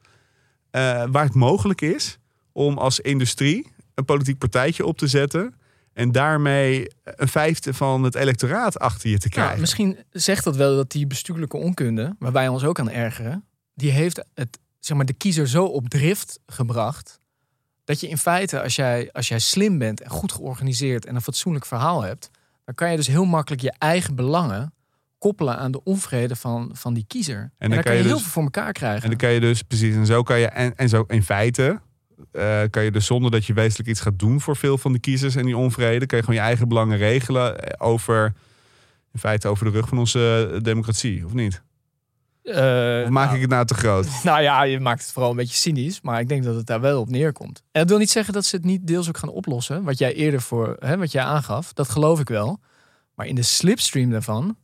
eh, waar het mogelijk is om als industrie een politiek partijtje op te zetten en daarmee een vijfde van het electoraat achter je te krijgen? misschien zegt dat wel dat die bestuurlijke onkunde, waar wij ons ook aan ergeren, die heeft het, zeg maar, de kiezer zo op drift gebracht. Dat je in feite, als jij, als jij slim bent en goed georganiseerd en een fatsoenlijk verhaal hebt, dan kan je dus heel makkelijk je eigen belangen koppelen aan de onvrede van, van die kiezer. En, dan dan kan kan je je heel dus- veel voor elkaar krijgen. En dan kan je dus precies, en zo kan je, en, en zo in feite, eh, kan je dus zonder dat je wezenlijk iets gaat doen voor veel van de kiezers en die onvrede, kan je gewoon je eigen belangen regelen eh, over, in feite over de rug van onze eh, democratie, of niet? Eh, Of maak nou, ik het nou te groot? Nou ja, je maakt het vooral een beetje cynisch, maar ik denk dat het daar wel op neerkomt. En dat wil niet zeggen dat ze het niet deels ook gaan oplossen, wat jij eerder voor, hè, wat jij aangaf, dat geloof ik wel. Maar in de slipstream daarvan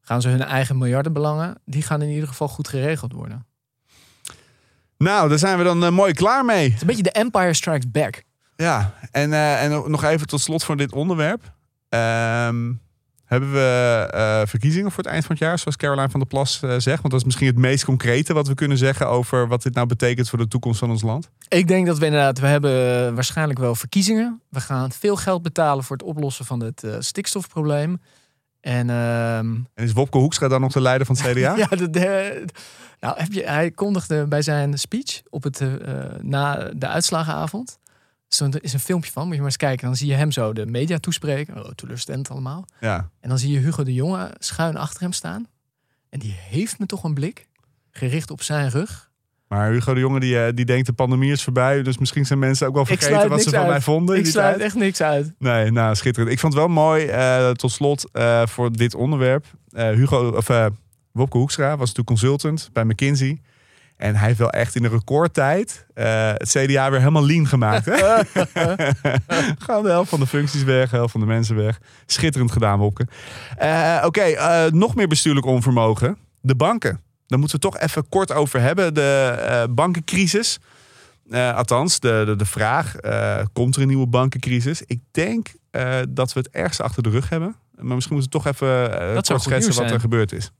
gaan ze hun eigen miljardenbelangen, die gaan in ieder geval goed geregeld worden. Nou, daar zijn we dan eh, mooi klaar mee. Het is een beetje de Empire Strikes Back. Ja, en, eh, en nog even tot slot van dit onderwerp. Ehm, hebben we eh, verkiezingen voor het eind van het jaar, zoals Caroline van der Plas eh, zegt? Want dat is misschien het meest concrete wat we kunnen zeggen over wat dit nou betekent voor de toekomst van ons land. Ik denk dat we inderdaad, we hebben waarschijnlijk wel verkiezingen. We gaan veel geld betalen voor het oplossen van het eh, stikstofprobleem. En ehm, En is Wopke Hoekstra dan nog de leider van het CDA? Ja, de, de- nou, heb je, hij kondigde bij zijn speech op het, eh, eh, na de uitslagenavond. Zo, er is een filmpje van, moet je maar eens kijken. Dan zie je hem zo de media toespreken. Oh, teleurstellend allemaal. Ja. En dan zie je Hugo de Jonge schuin achter hem staan. En die heeft me toch een blik gericht op zijn rug. Maar Hugo de Jonge die, eh, die denkt de pandemie is voorbij. Dus misschien zijn mensen ook wel vergeten wat ze van uit. mij vonden. Ik sluit tijd. echt niks uit. Nee, nou schitterend. Ik vond het wel mooi, eh, tot slot, eh, voor dit onderwerp. Hugo, of Wopke Hoekstra was natuurlijk consultant bij McKinsey. En hij heeft wel echt in een recordtijd eh, het CDA weer helemaal lean gemaakt. Hè? Gewoon de helft van de functies weg, de helft van de mensen weg. Schitterend gedaan, Wopke. Eh, Oké, eh, nog meer bestuurlijk onvermogen. De banken. Daar moeten we toch even kort over hebben. De bankencrisis. Althans, de, de, de vraag, komt er een nieuwe bankencrisis? Ik denk dat we het ergste achter de rug hebben. Maar misschien moeten we toch even kort schetsen wat er gebeurd is.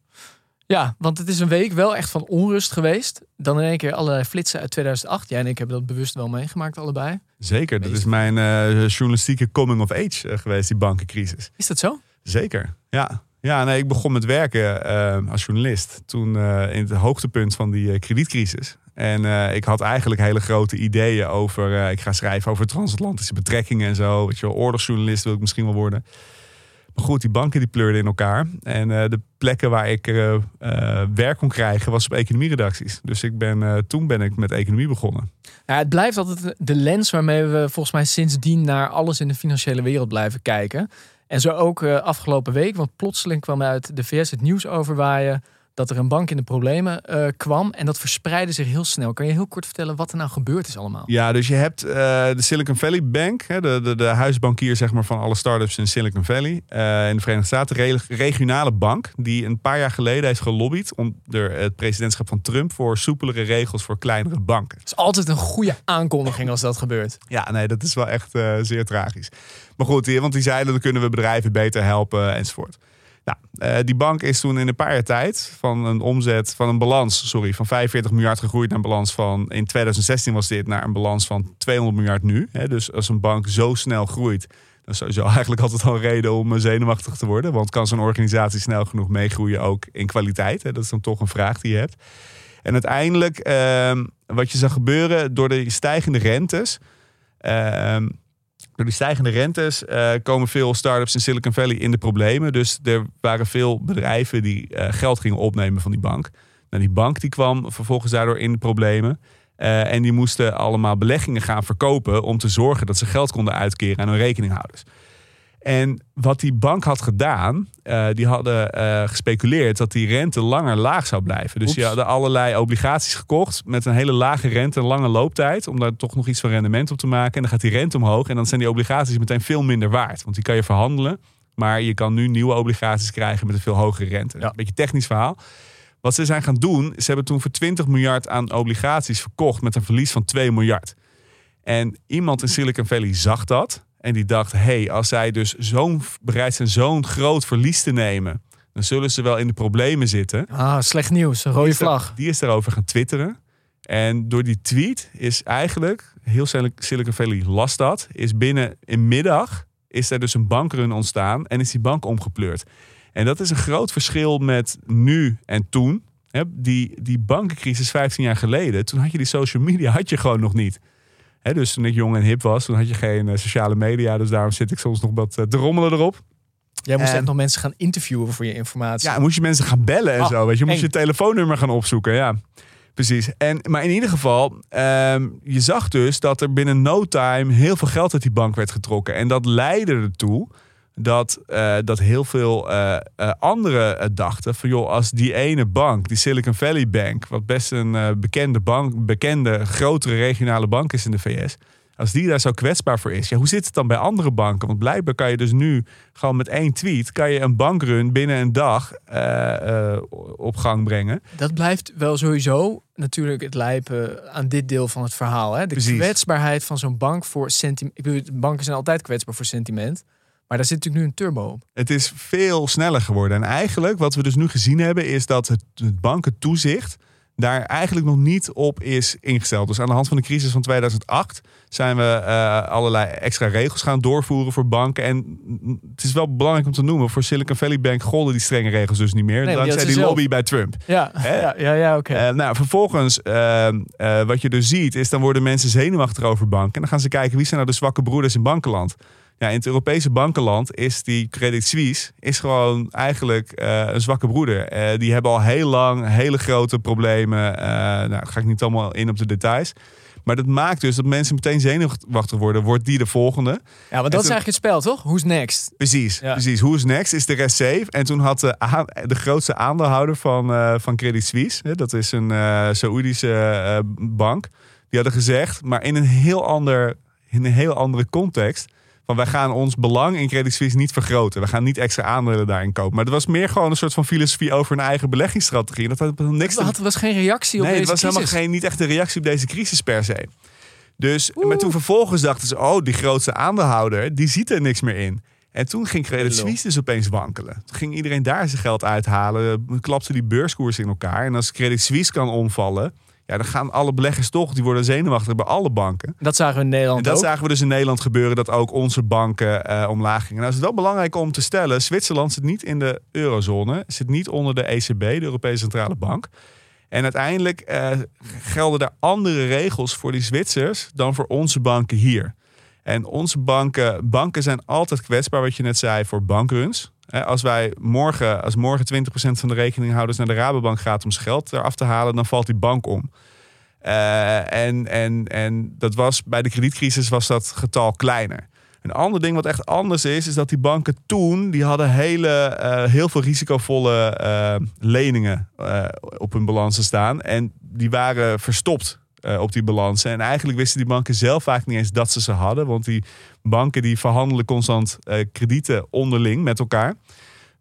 Ja, want het is een week wel echt van onrust geweest. Dan in één keer allerlei flitsen uit 2008. Jij en ik hebben dat bewust wel meegemaakt, allebei. Zeker, dat is mijn eh, journalistieke coming of age eh, geweest, die bankencrisis. Is dat zo? Zeker, ja. Ja, nee, ik begon met werken eh, als journalist toen in het hoogtepunt van die kredietcrisis. En ik had eigenlijk hele grote ideeën over. ik ga schrijven over transatlantische betrekkingen en zo. Weet je wel, oorlogsjournalist wil ik misschien wel worden. Goed, die banken die pleurden in elkaar. En eh, de plekken waar ik eh, eh, werk kon krijgen was op economieredacties. Dus ik ben, toen ben ik met economie begonnen. Ja, het blijft altijd de lens waarmee we volgens mij sindsdien naar alles in de financiële wereld blijven kijken. En zo ook afgelopen week, want plotseling kwam uit de VS het nieuws overwaaien dat er een bank in de problemen eh, kwam. En dat verspreidde zich heel snel. Kan je heel kort vertellen wat er nou gebeurd is allemaal? Ja, dus je hebt eh, de Silicon Valley Bank, hè, de, de, de huisbankier zeg maar, van alle startups in Silicon Valley eh, in de Verenigde Staten, re- regionale bank, die een paar jaar geleden heeft gelobbyd onder het presidentschap van Trump voor soepelere regels voor kleinere banken. Het is altijd een goede aankondiging als dat gebeurt. Ja, nee, dat is wel echt zeer tragisch. Maar goed, want die zeiden dan kunnen we bedrijven beter helpen enzovoort. Nou, eh, die bank is toen in een paar jaar tijd van een omzet, van een balans, sorry, van 45 miljard gegroeid naar een balans van, in 2016 was dit, naar een balans van 200 miljard nu. Dus als een bank zo snel groeit, dan is sowieso eigenlijk altijd al reden om eh, zenuwachtig te worden. Want kan zo'n organisatie snel genoeg meegroeien ook in kwaliteit? Dat is dan toch een vraag die je hebt. En uiteindelijk, ehm, wat je zag gebeuren door de stijgende rentes. ehm, door die stijgende rentes eh, komen veel startups in Silicon Valley in de problemen. Dus er waren veel bedrijven die eh, geld gingen opnemen van die bank. Nou, die bank die kwam vervolgens daardoor in de problemen. Eh, en die moesten allemaal beleggingen gaan verkopen om te zorgen dat ze geld konden uitkeren aan hun rekeninghouders. En wat die bank had gedaan, eh, die hadden eh, gespeculeerd dat die rente langer laag zou blijven. Dus die Oeps. hadden allerlei obligaties gekocht met een hele lage rente, een lange looptijd, om daar toch nog iets van rendement op te maken. En dan gaat die rente omhoog en dan zijn die obligaties meteen veel minder waard. Want die kan je verhandelen, maar je kan nu nieuwe obligaties krijgen met een veel hogere rente. Ja. Een beetje technisch verhaal. Wat ze zijn gaan doen, ze hebben toen voor 20 miljard aan obligaties verkocht met een verlies van 2 miljard. En iemand in Silicon Valley zag dat. En die dacht, hé, hey, als zij dus zo'n bereid zijn zo'n groot verlies te nemen, dan zullen ze wel in de problemen zitten. Ah, slecht nieuws. Een rode Die is daar- vlag. Die is daarover gaan twitteren. En door die tweet is eigenlijk, heel Sil- Silicon Valley las dat, is binnen een middag is er dus een bankrun ontstaan en is die bank omgepleurd. En dat is een groot verschil met nu en toen. Die, die bankencrisis 15 jaar geleden, toen had je die social media had je gewoon nog niet. Hè, dus toen ik jong en hip was, toen had je geen eh, sociale media. Dus daarom zit ik soms nog wat eh, te rommelen erop. Jij moest En- echt nog mensen gaan interviewen voor je informatie. Ja, moest je mensen gaan bellen en Oh, zo. Weet je, moest eng. je telefoonnummer gaan opzoeken. Ja, precies. En, maar in ieder geval, ehm, je zag dus dat er binnen no time heel veel geld uit die bank werd getrokken. En dat leidde ertoe dat, eh, dat heel veel eh, anderen dachten van joh, als die ene bank, die Silicon Valley Bank, wat best een bekende bank, bekende grotere regionale bank is in de VS. Als die daar zo kwetsbaar voor is, ja, hoe zit het dan bij andere banken? Want blijkbaar kan je dus nu gewoon met één tweet kan je een bankrun binnen een dag op gang brengen. Dat blijft wel sowieso natuurlijk het lijpen aan dit deel van het verhaal. Hè? De Precies. kwetsbaarheid van zo'n bank voor sentiment. Ik bedoel, banken zijn altijd kwetsbaar voor sentiment. Maar daar zit natuurlijk nu een turbo op. Het is veel sneller geworden. En eigenlijk wat we dus nu gezien hebben, is dat het, het bankentoezicht daar eigenlijk nog niet op is ingesteld. Dus aan de hand van de crisis van 2008 zijn we eh, allerlei extra regels gaan doorvoeren voor banken. En het is wel belangrijk om te noemen, voor Silicon Valley Bank golden die strenge regels dus niet meer. Nee, maar die dankzij die zelf. lobby bij Trump. Ja, Hè? ja, ja, ja oké. Eh, nou, vervolgens, eh, eh, wat je dus ziet, is dan worden mensen zenuwachtig over banken. En dan gaan ze kijken wie zijn nou de zwakke broeders in bankenland. Ja, in het Europese bankenland is die Credit Suisse is gewoon eigenlijk eh, een zwakke broeder. Eh, die hebben al heel lang hele grote problemen. Eh, nou, ga ik niet allemaal in op de details. Maar dat maakt dus dat mensen meteen zenuwachtig worden. Wordt die de volgende? ja, want dat toen- is eigenlijk het spel, toch? Who's next? Precies, Ja. precies. Who's next? Is de rest safe? En toen had de, grootste aandeelhouder van, van Credit Suisse, hè, dat is een eh Saoedische bank, die hadden gezegd, maar in een heel ander, in een heel andere context. Van wij gaan ons belang in Credit Suisse niet vergroten. We gaan niet extra aandelen daarin kopen. Maar dat was meer gewoon een soort van filosofie over een eigen beleggingsstrategie. En dat had niks te Er had- was geen reactie op nee, deze het was helemaal crisis. geen, niet echt een reactie op deze crisis per se. Dus, maar toen vervolgens dachten ze, oh, die grootste aandeelhouder, die ziet er niks meer in. En toen ging Credit. Suisse dus opeens wankelen. Toen ging iedereen daar zijn geld uithalen. Klapte die beurskoers in elkaar. En als Credit Suisse kan omvallen, ja, dan gaan alle beleggers toch, die worden zenuwachtig bij alle banken. Dat zagen we in Nederland En dat ook. zagen we dus in Nederland gebeuren, dat ook onze banken eh, omlaag gingen. Nou is het wel belangrijk om te stellen, Zwitserland zit niet in de eurozone, zit niet onder de ECB, de Europese Centrale Bank. En uiteindelijk eh, gelden er andere regels voor die Zwitsers dan voor onze banken hier. En onze banken, banken zijn altijd kwetsbaar, wat je net zei, voor bankruns. Als wij morgen, als morgen 20% van de rekeninghouders naar de Rabobank gaat om zijn geld eraf te halen, dan valt die bank om. Eh, en, en, en dat was bij de kredietcrisis was dat getal kleiner. Een ander ding wat echt anders is, is dat die banken toen, die hadden hele, eh, heel veel risicovolle eh, leningen op hun balansen staan. En die waren verstopt eh, op die balansen. En eigenlijk wisten die banken zelf vaak niet eens dat ze ze hadden. Want die banken die verhandelen constant eh, kredieten onderling met elkaar.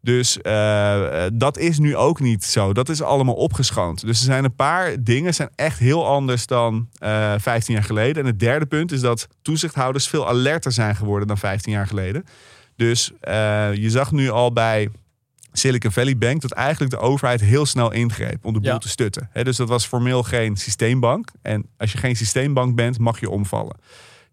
Dus eh, dat is nu ook niet zo. Dat is allemaal opgeschoond. Dus er zijn een paar dingen zijn echt heel anders dan eh 15 jaar geleden. En het derde punt is dat toezichthouders veel alerter zijn geworden dan 15 jaar geleden. Dus je zag nu al bij Silicon Valley Bank dat eigenlijk de overheid heel snel ingreep om de boel Ja. te stutten. Dus dat was formeel geen systeembank. En als je geen systeembank bent, mag je omvallen.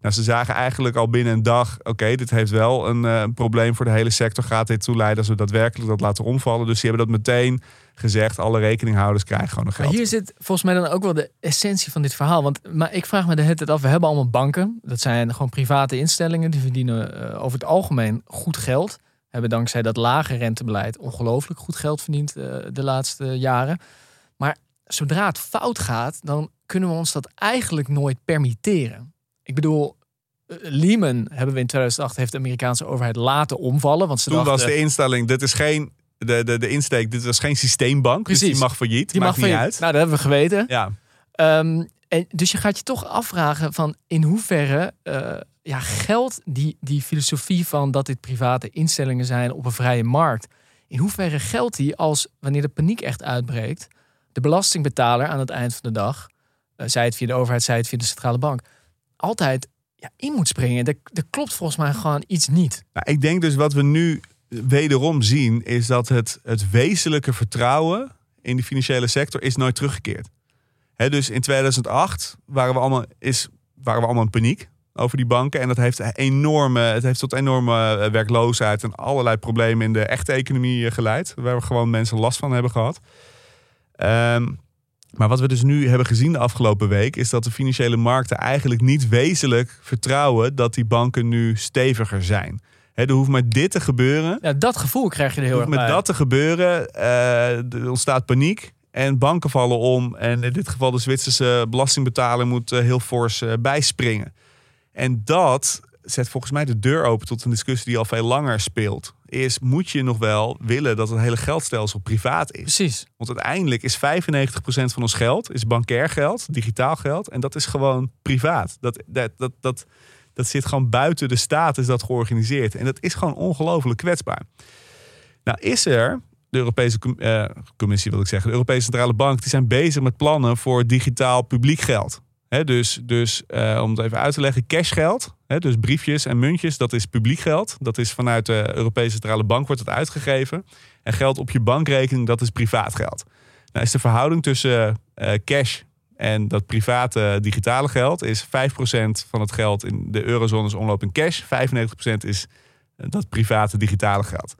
Nou, ze zagen eigenlijk al binnen een dag: oké, dit heeft wel een eh, probleem voor de hele sector. Gaat dit toeleiden als we daadwerkelijk dat laten omvallen? Dus die hebben dat meteen gezegd: alle rekeninghouders krijgen gewoon een Maar geld. hier zit volgens mij dan ook wel de essentie van dit verhaal. Want maar ik vraag me de hele tijd af, we hebben allemaal banken. Dat zijn gewoon private instellingen. Die verdienen eh, over het algemeen goed geld. Hebben dankzij dat lage rentebeleid ongelooflijk goed geld verdiend eh, de laatste jaren. Maar zodra het fout gaat, dan kunnen we ons dat eigenlijk nooit permitteren. Ik bedoel, eh, Lehman hebben we in 2008, heeft de Amerikaanse overheid laten omvallen. Want ze Toen was dachten, de instelling: dit is geen. De, de, de insteek, dit was geen systeembank. Dus die mag failliet. die mag niet uit. Nou, dat hebben we geweten. Ja, Ehm, en dus je gaat je toch afvragen van in hoeverre eh, ja, geldt die, die filosofie van dat dit private instellingen zijn op een vrije markt. In hoeverre geldt die als wanneer de paniek echt uitbreekt, de belastingbetaler aan het eind van de dag, eh, zij het via de overheid, zij het via de centrale bank, altijd ja, in moet springen. Er klopt volgens mij gewoon iets niet. Nou, ik denk dus wat we nu wederom zien, is dat het, het wezenlijke vertrouwen in de financiële sector is nooit teruggekeerd. Dus in 2008 waren we, allemaal, is, waren we allemaal in paniek over die banken. En dat heeft, enorme, het heeft tot enorme eh, werkloosheid en allerlei problemen in de echte economie eh, geleid. Waar we gewoon mensen last van hebben gehad. Ehm, maar wat we dus nu hebben gezien de afgelopen week, is dat de financiële markten eigenlijk niet wezenlijk vertrouwen dat die banken nu steviger zijn. Hè, er hoeft maar dit te gebeuren. Ja, dat gevoel krijg je er heel Er erg bij. dat te gebeuren. eh, er ontstaat paniek. En banken vallen om. En in dit geval de Zwitserse belastingbetaler moet eh, heel fors eh, bijspringen. En dat zet volgens mij de deur open tot een discussie die al veel langer speelt. Is, moet je nog wel willen dat het hele geldstelsel privaat is? Precies. Want uiteindelijk is 95% van ons geld is bankair geld, digitaal geld. En dat is gewoon privaat. Dat, dat, dat, dat, dat zit gewoon buiten de staat, is dat georganiseerd. En dat is gewoon ongelooflijk kwetsbaar. Nou is er, Europese eh, Commissie wil ik zeggen, de Europese Centrale Bank, die zijn bezig met plannen voor digitaal publiek geld. Dus dus eh, om het even uit te leggen, cashgeld, dus briefjes en muntjes, dat is publiek geld. Dat is vanuit de Europese Centrale Bank wordt het uitgegeven. En geld op je bankrekening, dat is privaat geld. Nou is de verhouding tussen eh, cash en dat private digitale geld is 5% van het geld in de eurozone is omloop in cash. 95% is dat private digitale geld.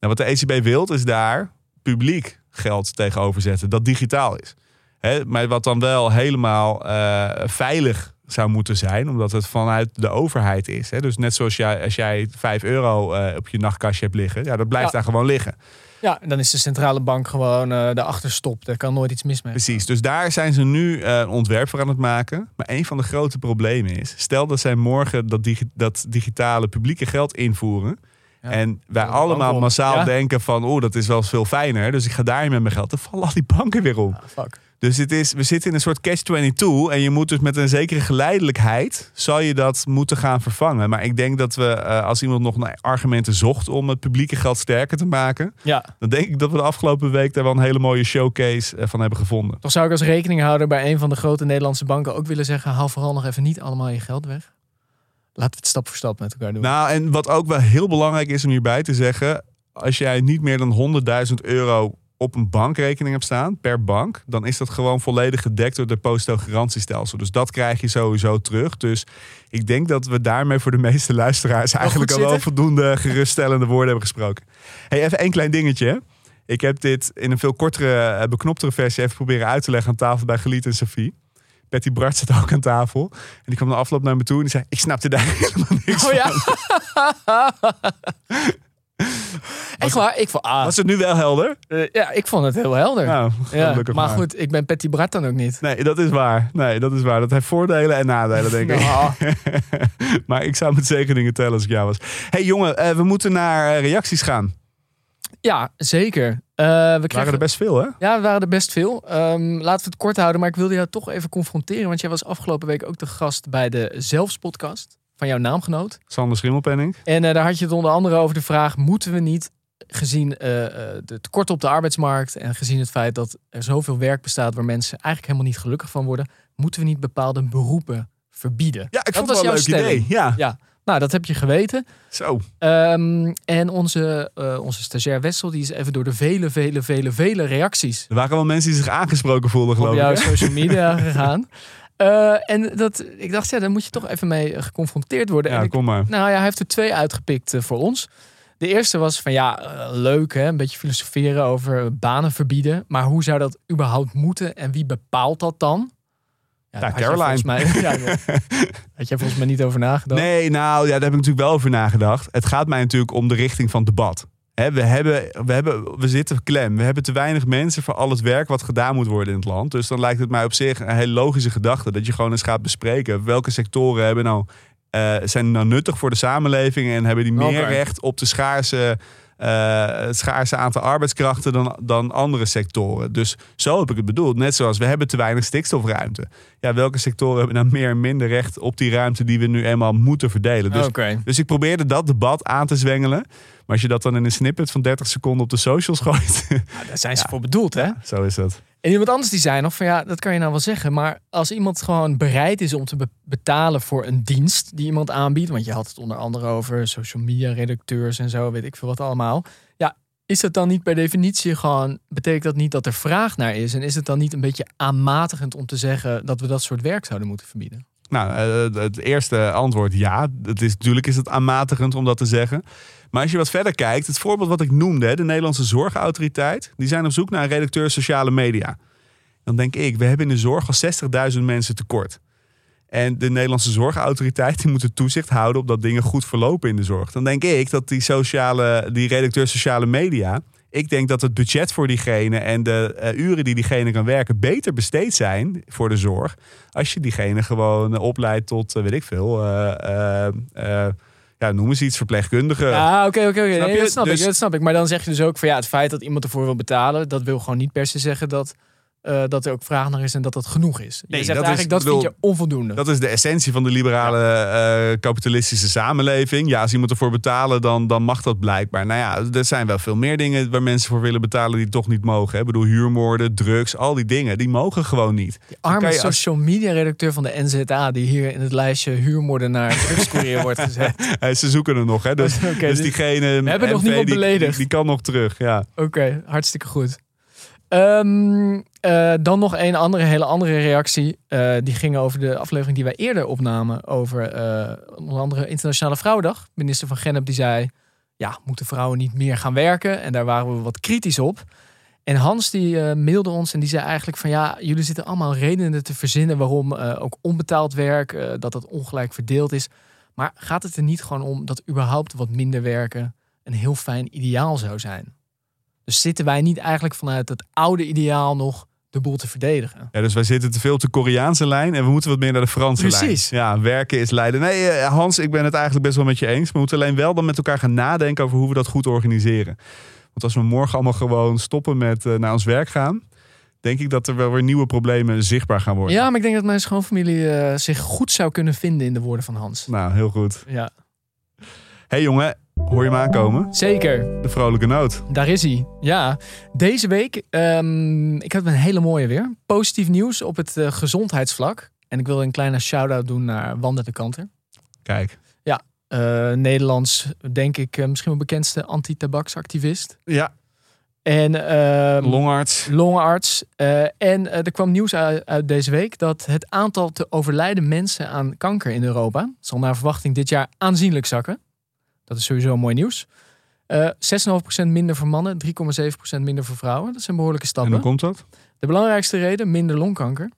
Nou, wat de ECB wil is daar publiek geld tegenover zetten dat digitaal is. Hè, maar wat dan wel helemaal eh, veilig zou moeten zijn, omdat het vanuit de overheid is. Hè? Dus net zoals jij, als jij 5 euro eh, op je nachtkastje hebt liggen, ja, dat blijft Ja. daar gewoon liggen. Ja, en dan is de centrale bank gewoon eh de achterstop. Daar kan nooit iets mis mee. Precies, dus daar zijn ze nu eh, een ontwerp voor aan het maken. Maar een van de grote problemen is, stel dat zij morgen dat, digi- dat digitale publieke geld invoeren. Ja. En wij allemaal massaal Ja. denken van, oh, dat is wel veel fijner. Dus ik ga daarin met mijn geld. Dan vallen al die banken weer om. Ah, fuck. Dus het is, we zitten in een soort catch-22. En je moet dus met een zekere geleidelijkheid, zal je dat moeten gaan vervangen. Maar ik denk dat we, eh, als iemand nog naar argumenten zocht om het publieke geld sterker te maken. Ja, Dan denk ik dat we de afgelopen week daar wel een hele mooie showcase eh, van hebben gevonden. toch zou ik als rekeninghouder bij een van de grote Nederlandse banken ook willen zeggen: haal vooral nog even niet allemaal je geld weg. Laten we het stap voor stap met elkaar doen. Nou, en wat ook wel heel belangrijk is om hierbij te zeggen. Als jij niet meer dan 100.000 euro op een bankrekening hebt staan, per bank, dan is dat gewoon volledig gedekt door het depositogarantiestelsel. Dus dat krijg je sowieso terug. Dus ik denk dat we daarmee voor de meeste luisteraars eigenlijk al wel voldoende geruststellende woorden hebben gesproken. Hey, even één klein dingetje. Ik heb dit in een veel kortere, eh, beknoptere versie even proberen uit te leggen aan tafel bij Geliet en Sophie. Betty Bart zat ook aan tafel. En die kwam de afloop naar me toe en die zei... Ik snapte daar helemaal niks Oh ja? Echt waar? Ik vond, ah, Was het nu wel helder? eh, ja, ik vond het heel helder. Nou, ja, gelukkig maar goed, ik ben Patty Bart dan ook niet. Nee, dat is waar. Nee, dat is waar. Dat heeft voordelen en nadelen, denk ik. Nou, maar ik zou met zeker dingen tellen als ik jou was. hey, jongen, eh, we moeten naar eh, reacties gaan. Ja, zeker. Eh, we kregen waren er best veel, hè? Ja, er waren er best veel. Ehm, laten we het kort houden, maar ik wilde jou toch even confronteren. Want jij was afgelopen week ook de gast bij de Zelfs-podcast van jouw naamgenoot. Sander Schimmelpenning. En eh, daar had je het onder andere over de vraag: moeten we niet, gezien eh, eh, de tekort op de arbeidsmarkt en gezien het feit dat er zoveel werk bestaat waar mensen eigenlijk helemaal niet gelukkig van worden, moeten we niet bepaalde beroepen verbieden? Ja, ik Dat vond was het wel een leuk stelling. idee. Ja, Ja, nou, dat heb je geweten. zo. Ehm, en onze, eh, onze stagiair Wessel, die is even door de vele, vele, vele, vele reacties Er waren wel mensen die zich aangesproken voelden, geloof op ik. jouw hè? social media gegaan. Eh, en dat, ik dacht, ja, daar moet je toch even mee geconfronteerd worden. en Ja, ik, kom maar. nou ja, hij heeft er twee uitgepikt eh, voor ons. De eerste was van ja, leuk hè, een beetje filosoferen over banen verbieden. Maar hoe zou dat überhaupt moeten en wie bepaalt dat dan? Ja, jij Caroline. volgens mij, ja, had jij volgens mij niet over nagedacht. Nee, nou, ja, daar heb ik natuurlijk wel over nagedacht. Het gaat mij natuurlijk om de richting van het debat. We, hebben, we, hebben, we zitten klem. We hebben te weinig mensen voor al het werk wat gedaan moet worden in het land. Dus dan lijkt het mij op zich een hele logische gedachte. Dat je gewoon eens gaat bespreken. Welke sectoren hebben nou, eh, zijn nou nuttig voor de samenleving. En hebben die meer recht op de schaarse, het schaarse aantal arbeidskrachten dan, dan andere sectoren. Dus zo heb ik het bedoeld. Net zoals we hebben te weinig stikstofruimte. Ja, welke sectoren hebben nou meer en minder recht op die ruimte die we nu eenmaal moeten verdelen. Dus dus ik probeerde dat debat aan te zwengelen. Maar als je dat dan in een snippet van 30 seconden op de socials gooit. Nou, daar zijn ze voor bedoeld hè. zo is dat. En iemand anders die zei nog van ja, dat kan je nou wel zeggen. Maar als iemand gewoon bereid is om te be- betalen voor een dienst die iemand aanbiedt. Want je had het onder andere over social media redacteurs en zo, weet ik veel wat allemaal. Ja, is dat dan niet per definitie gewoon, betekent dat niet dat er vraag naar is? En is het dan niet een beetje aanmatigend om te zeggen dat we dat soort werk zouden moeten verbieden? Nou, eh, het eerste antwoord ja. Het is, natuurlijk is het aanmatigend om dat te zeggen. Maar als je wat verder kijkt, het voorbeeld wat ik noemde, de Nederlandse Zorgautoriteit, die zijn op zoek naar een redacteur sociale media. Dan denk ik, we hebben in de zorg al 60.000 mensen tekort. En de Nederlandse Zorgautoriteit die moet toezicht houden op dat dingen goed verlopen in de zorg. Dan denk ik dat die, sociale, die redacteur sociale media. Ik denk dat het budget voor diegene en de eh, uren die diegene kan werken beter besteed zijn voor de zorg. Als je diegene gewoon eh, opleidt tot, eh, weet ik veel, eh, ja, noem eens iets, verpleegkundige. Ja, oké, oké, oké. Dat snap Dus- ik, dat snap ik. Maar dan zeg je dus ook van ja, het feit dat iemand ervoor wil betalen, dat wil gewoon niet per se zeggen dat, eh, dat er ook vraag naar is en dat dat genoeg is. Je Nee, zegt dat is- eigenlijk dat bedoel, vind je onvoldoende. Dat is de essentie van de liberale eh, kapitalistische samenleving. Ja, als iemand ervoor betalen, dan, dan mag dat blijkbaar. Nou ja, er zijn wel veel meer dingen waar mensen voor willen betalen die toch niet mogen. Hè. Ik bedoel, huurmoorden, drugs, al die dingen, die mogen gewoon niet. Die arme kan je als- social media redacteur van de NZA die hier in het lijstje huurmoordenaar drugscourier wordt gezet. Ze zoeken er nog, hè. Dus, dus dus- diegene, We hebben nog niemand beledigd. Die, die kan nog terug, ja. Oké, hartstikke goed. Ehm, eh, dan nog een andere, hele andere reactie. Eh, die ging over de aflevering die wij eerder opnamen. Over eh, onder andere Internationale Vrouwendag. Minister van Gennep die zei... Ja, moeten vrouwen niet meer gaan werken? En daar waren we wat kritisch op. En Hans die mailde ons en die zei eigenlijk van... Ja, jullie zitten allemaal redenen te verzinnen... waarom ook onbetaald werk, dat dat ongelijk verdeeld is. Maar gaat het er niet gewoon om dat überhaupt wat minder werken... een heel fijn ideaal zou zijn? Dus zitten wij niet eigenlijk vanuit het oude ideaal nog de boel te verdedigen? Ja, dus wij zitten te veel op de Koreaanse lijn en we moeten wat meer naar de Franse Precies. lijn. Ja, werken is lijden. Nee, eh, Hans, ik ben het eigenlijk best wel met je eens. We moeten alleen wel dan met elkaar gaan nadenken over hoe we dat goed organiseren. Want als we morgen allemaal gewoon stoppen met eh, naar ons werk gaan, denk ik dat er wel weer nieuwe problemen zichtbaar gaan worden. Ja, maar ik denk dat mijn schoonfamilie eh, zich goed zou kunnen vinden in de woorden van Hans. Nou, heel goed. Ja, hey, jongen, hoor je hem aankomen? zeker. De vrolijke noot. Daar is hij. Ja, deze week, ehm, ik heb een hele mooie weer. Positief nieuws op het eh, gezondheidsvlak. En ik wil een kleine shout-out doen naar Wanda de Kanter. Kijk. Eh, Nederlands, denk ik, eh, misschien wel bekendste anti-tabaksactivist. Ja, En ehm, longarts. longarts. En er kwam nieuws uit, uit deze week dat het aantal te overlijden mensen aan kanker in Europa zal naar verwachting dit jaar aanzienlijk zakken. Dat is sowieso mooi nieuws. Eh 6,5% minder voor mannen, 3,7% minder voor vrouwen. Dat zijn behoorlijke En stappen. hoe komt dat? De belangrijkste reden, minder longkanker.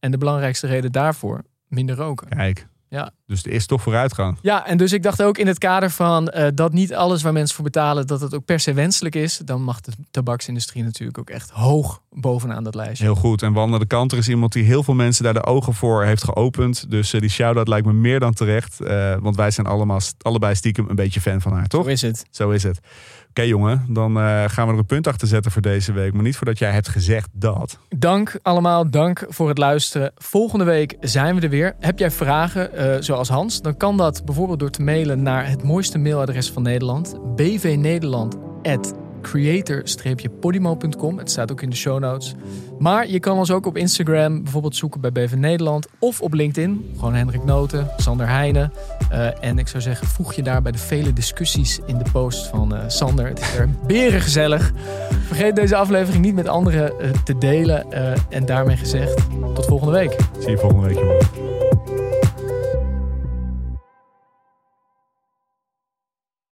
En de belangrijkste reden daarvoor, minder roken. Kijk. Ja. Dus er is toch vooruitgang. Ja, en dus ik dacht ook in het kader van eh, dat niet alles waar mensen voor betalen, dat het ook per se wenselijk is. Dan mag de tabaksindustrie natuurlijk ook echt hoog bovenaan dat lijstje. Heel goed. En Wander de Kanter is iemand die heel veel mensen daar de ogen voor heeft geopend. Dus eh, die shout-out lijkt me meer dan terecht. Eh, want wij zijn allemaal, allebei stiekem een beetje fan van haar, toch? Zo is het. Zo is het. Oké jongen, dan eh, gaan we er een punt achter zetten voor deze week. Maar niet voordat jij hebt gezegd dat. Dank allemaal, dank voor het luisteren. Volgende week zijn we er weer. Heb jij vragen, eh, zoals Hans, dan kan dat bijvoorbeeld door te mailen naar het mooiste mailadres van Nederland, bvnederland@creator-podimo.com. Het staat ook in de show notes. Maar je kan ons ook op Instagram bijvoorbeeld zoeken bij BV Nederland of op LinkedIn. Gewoon Hendrik Noten, Sander Heijnen. Eh, en ik zou zeggen, voeg je daar bij de vele discussies in de post van eh, Sander. Het is er berengezellig. Vergeet deze aflevering niet met anderen eh, te delen. En daarmee gezegd, tot volgende week. Zie je volgende week jongen.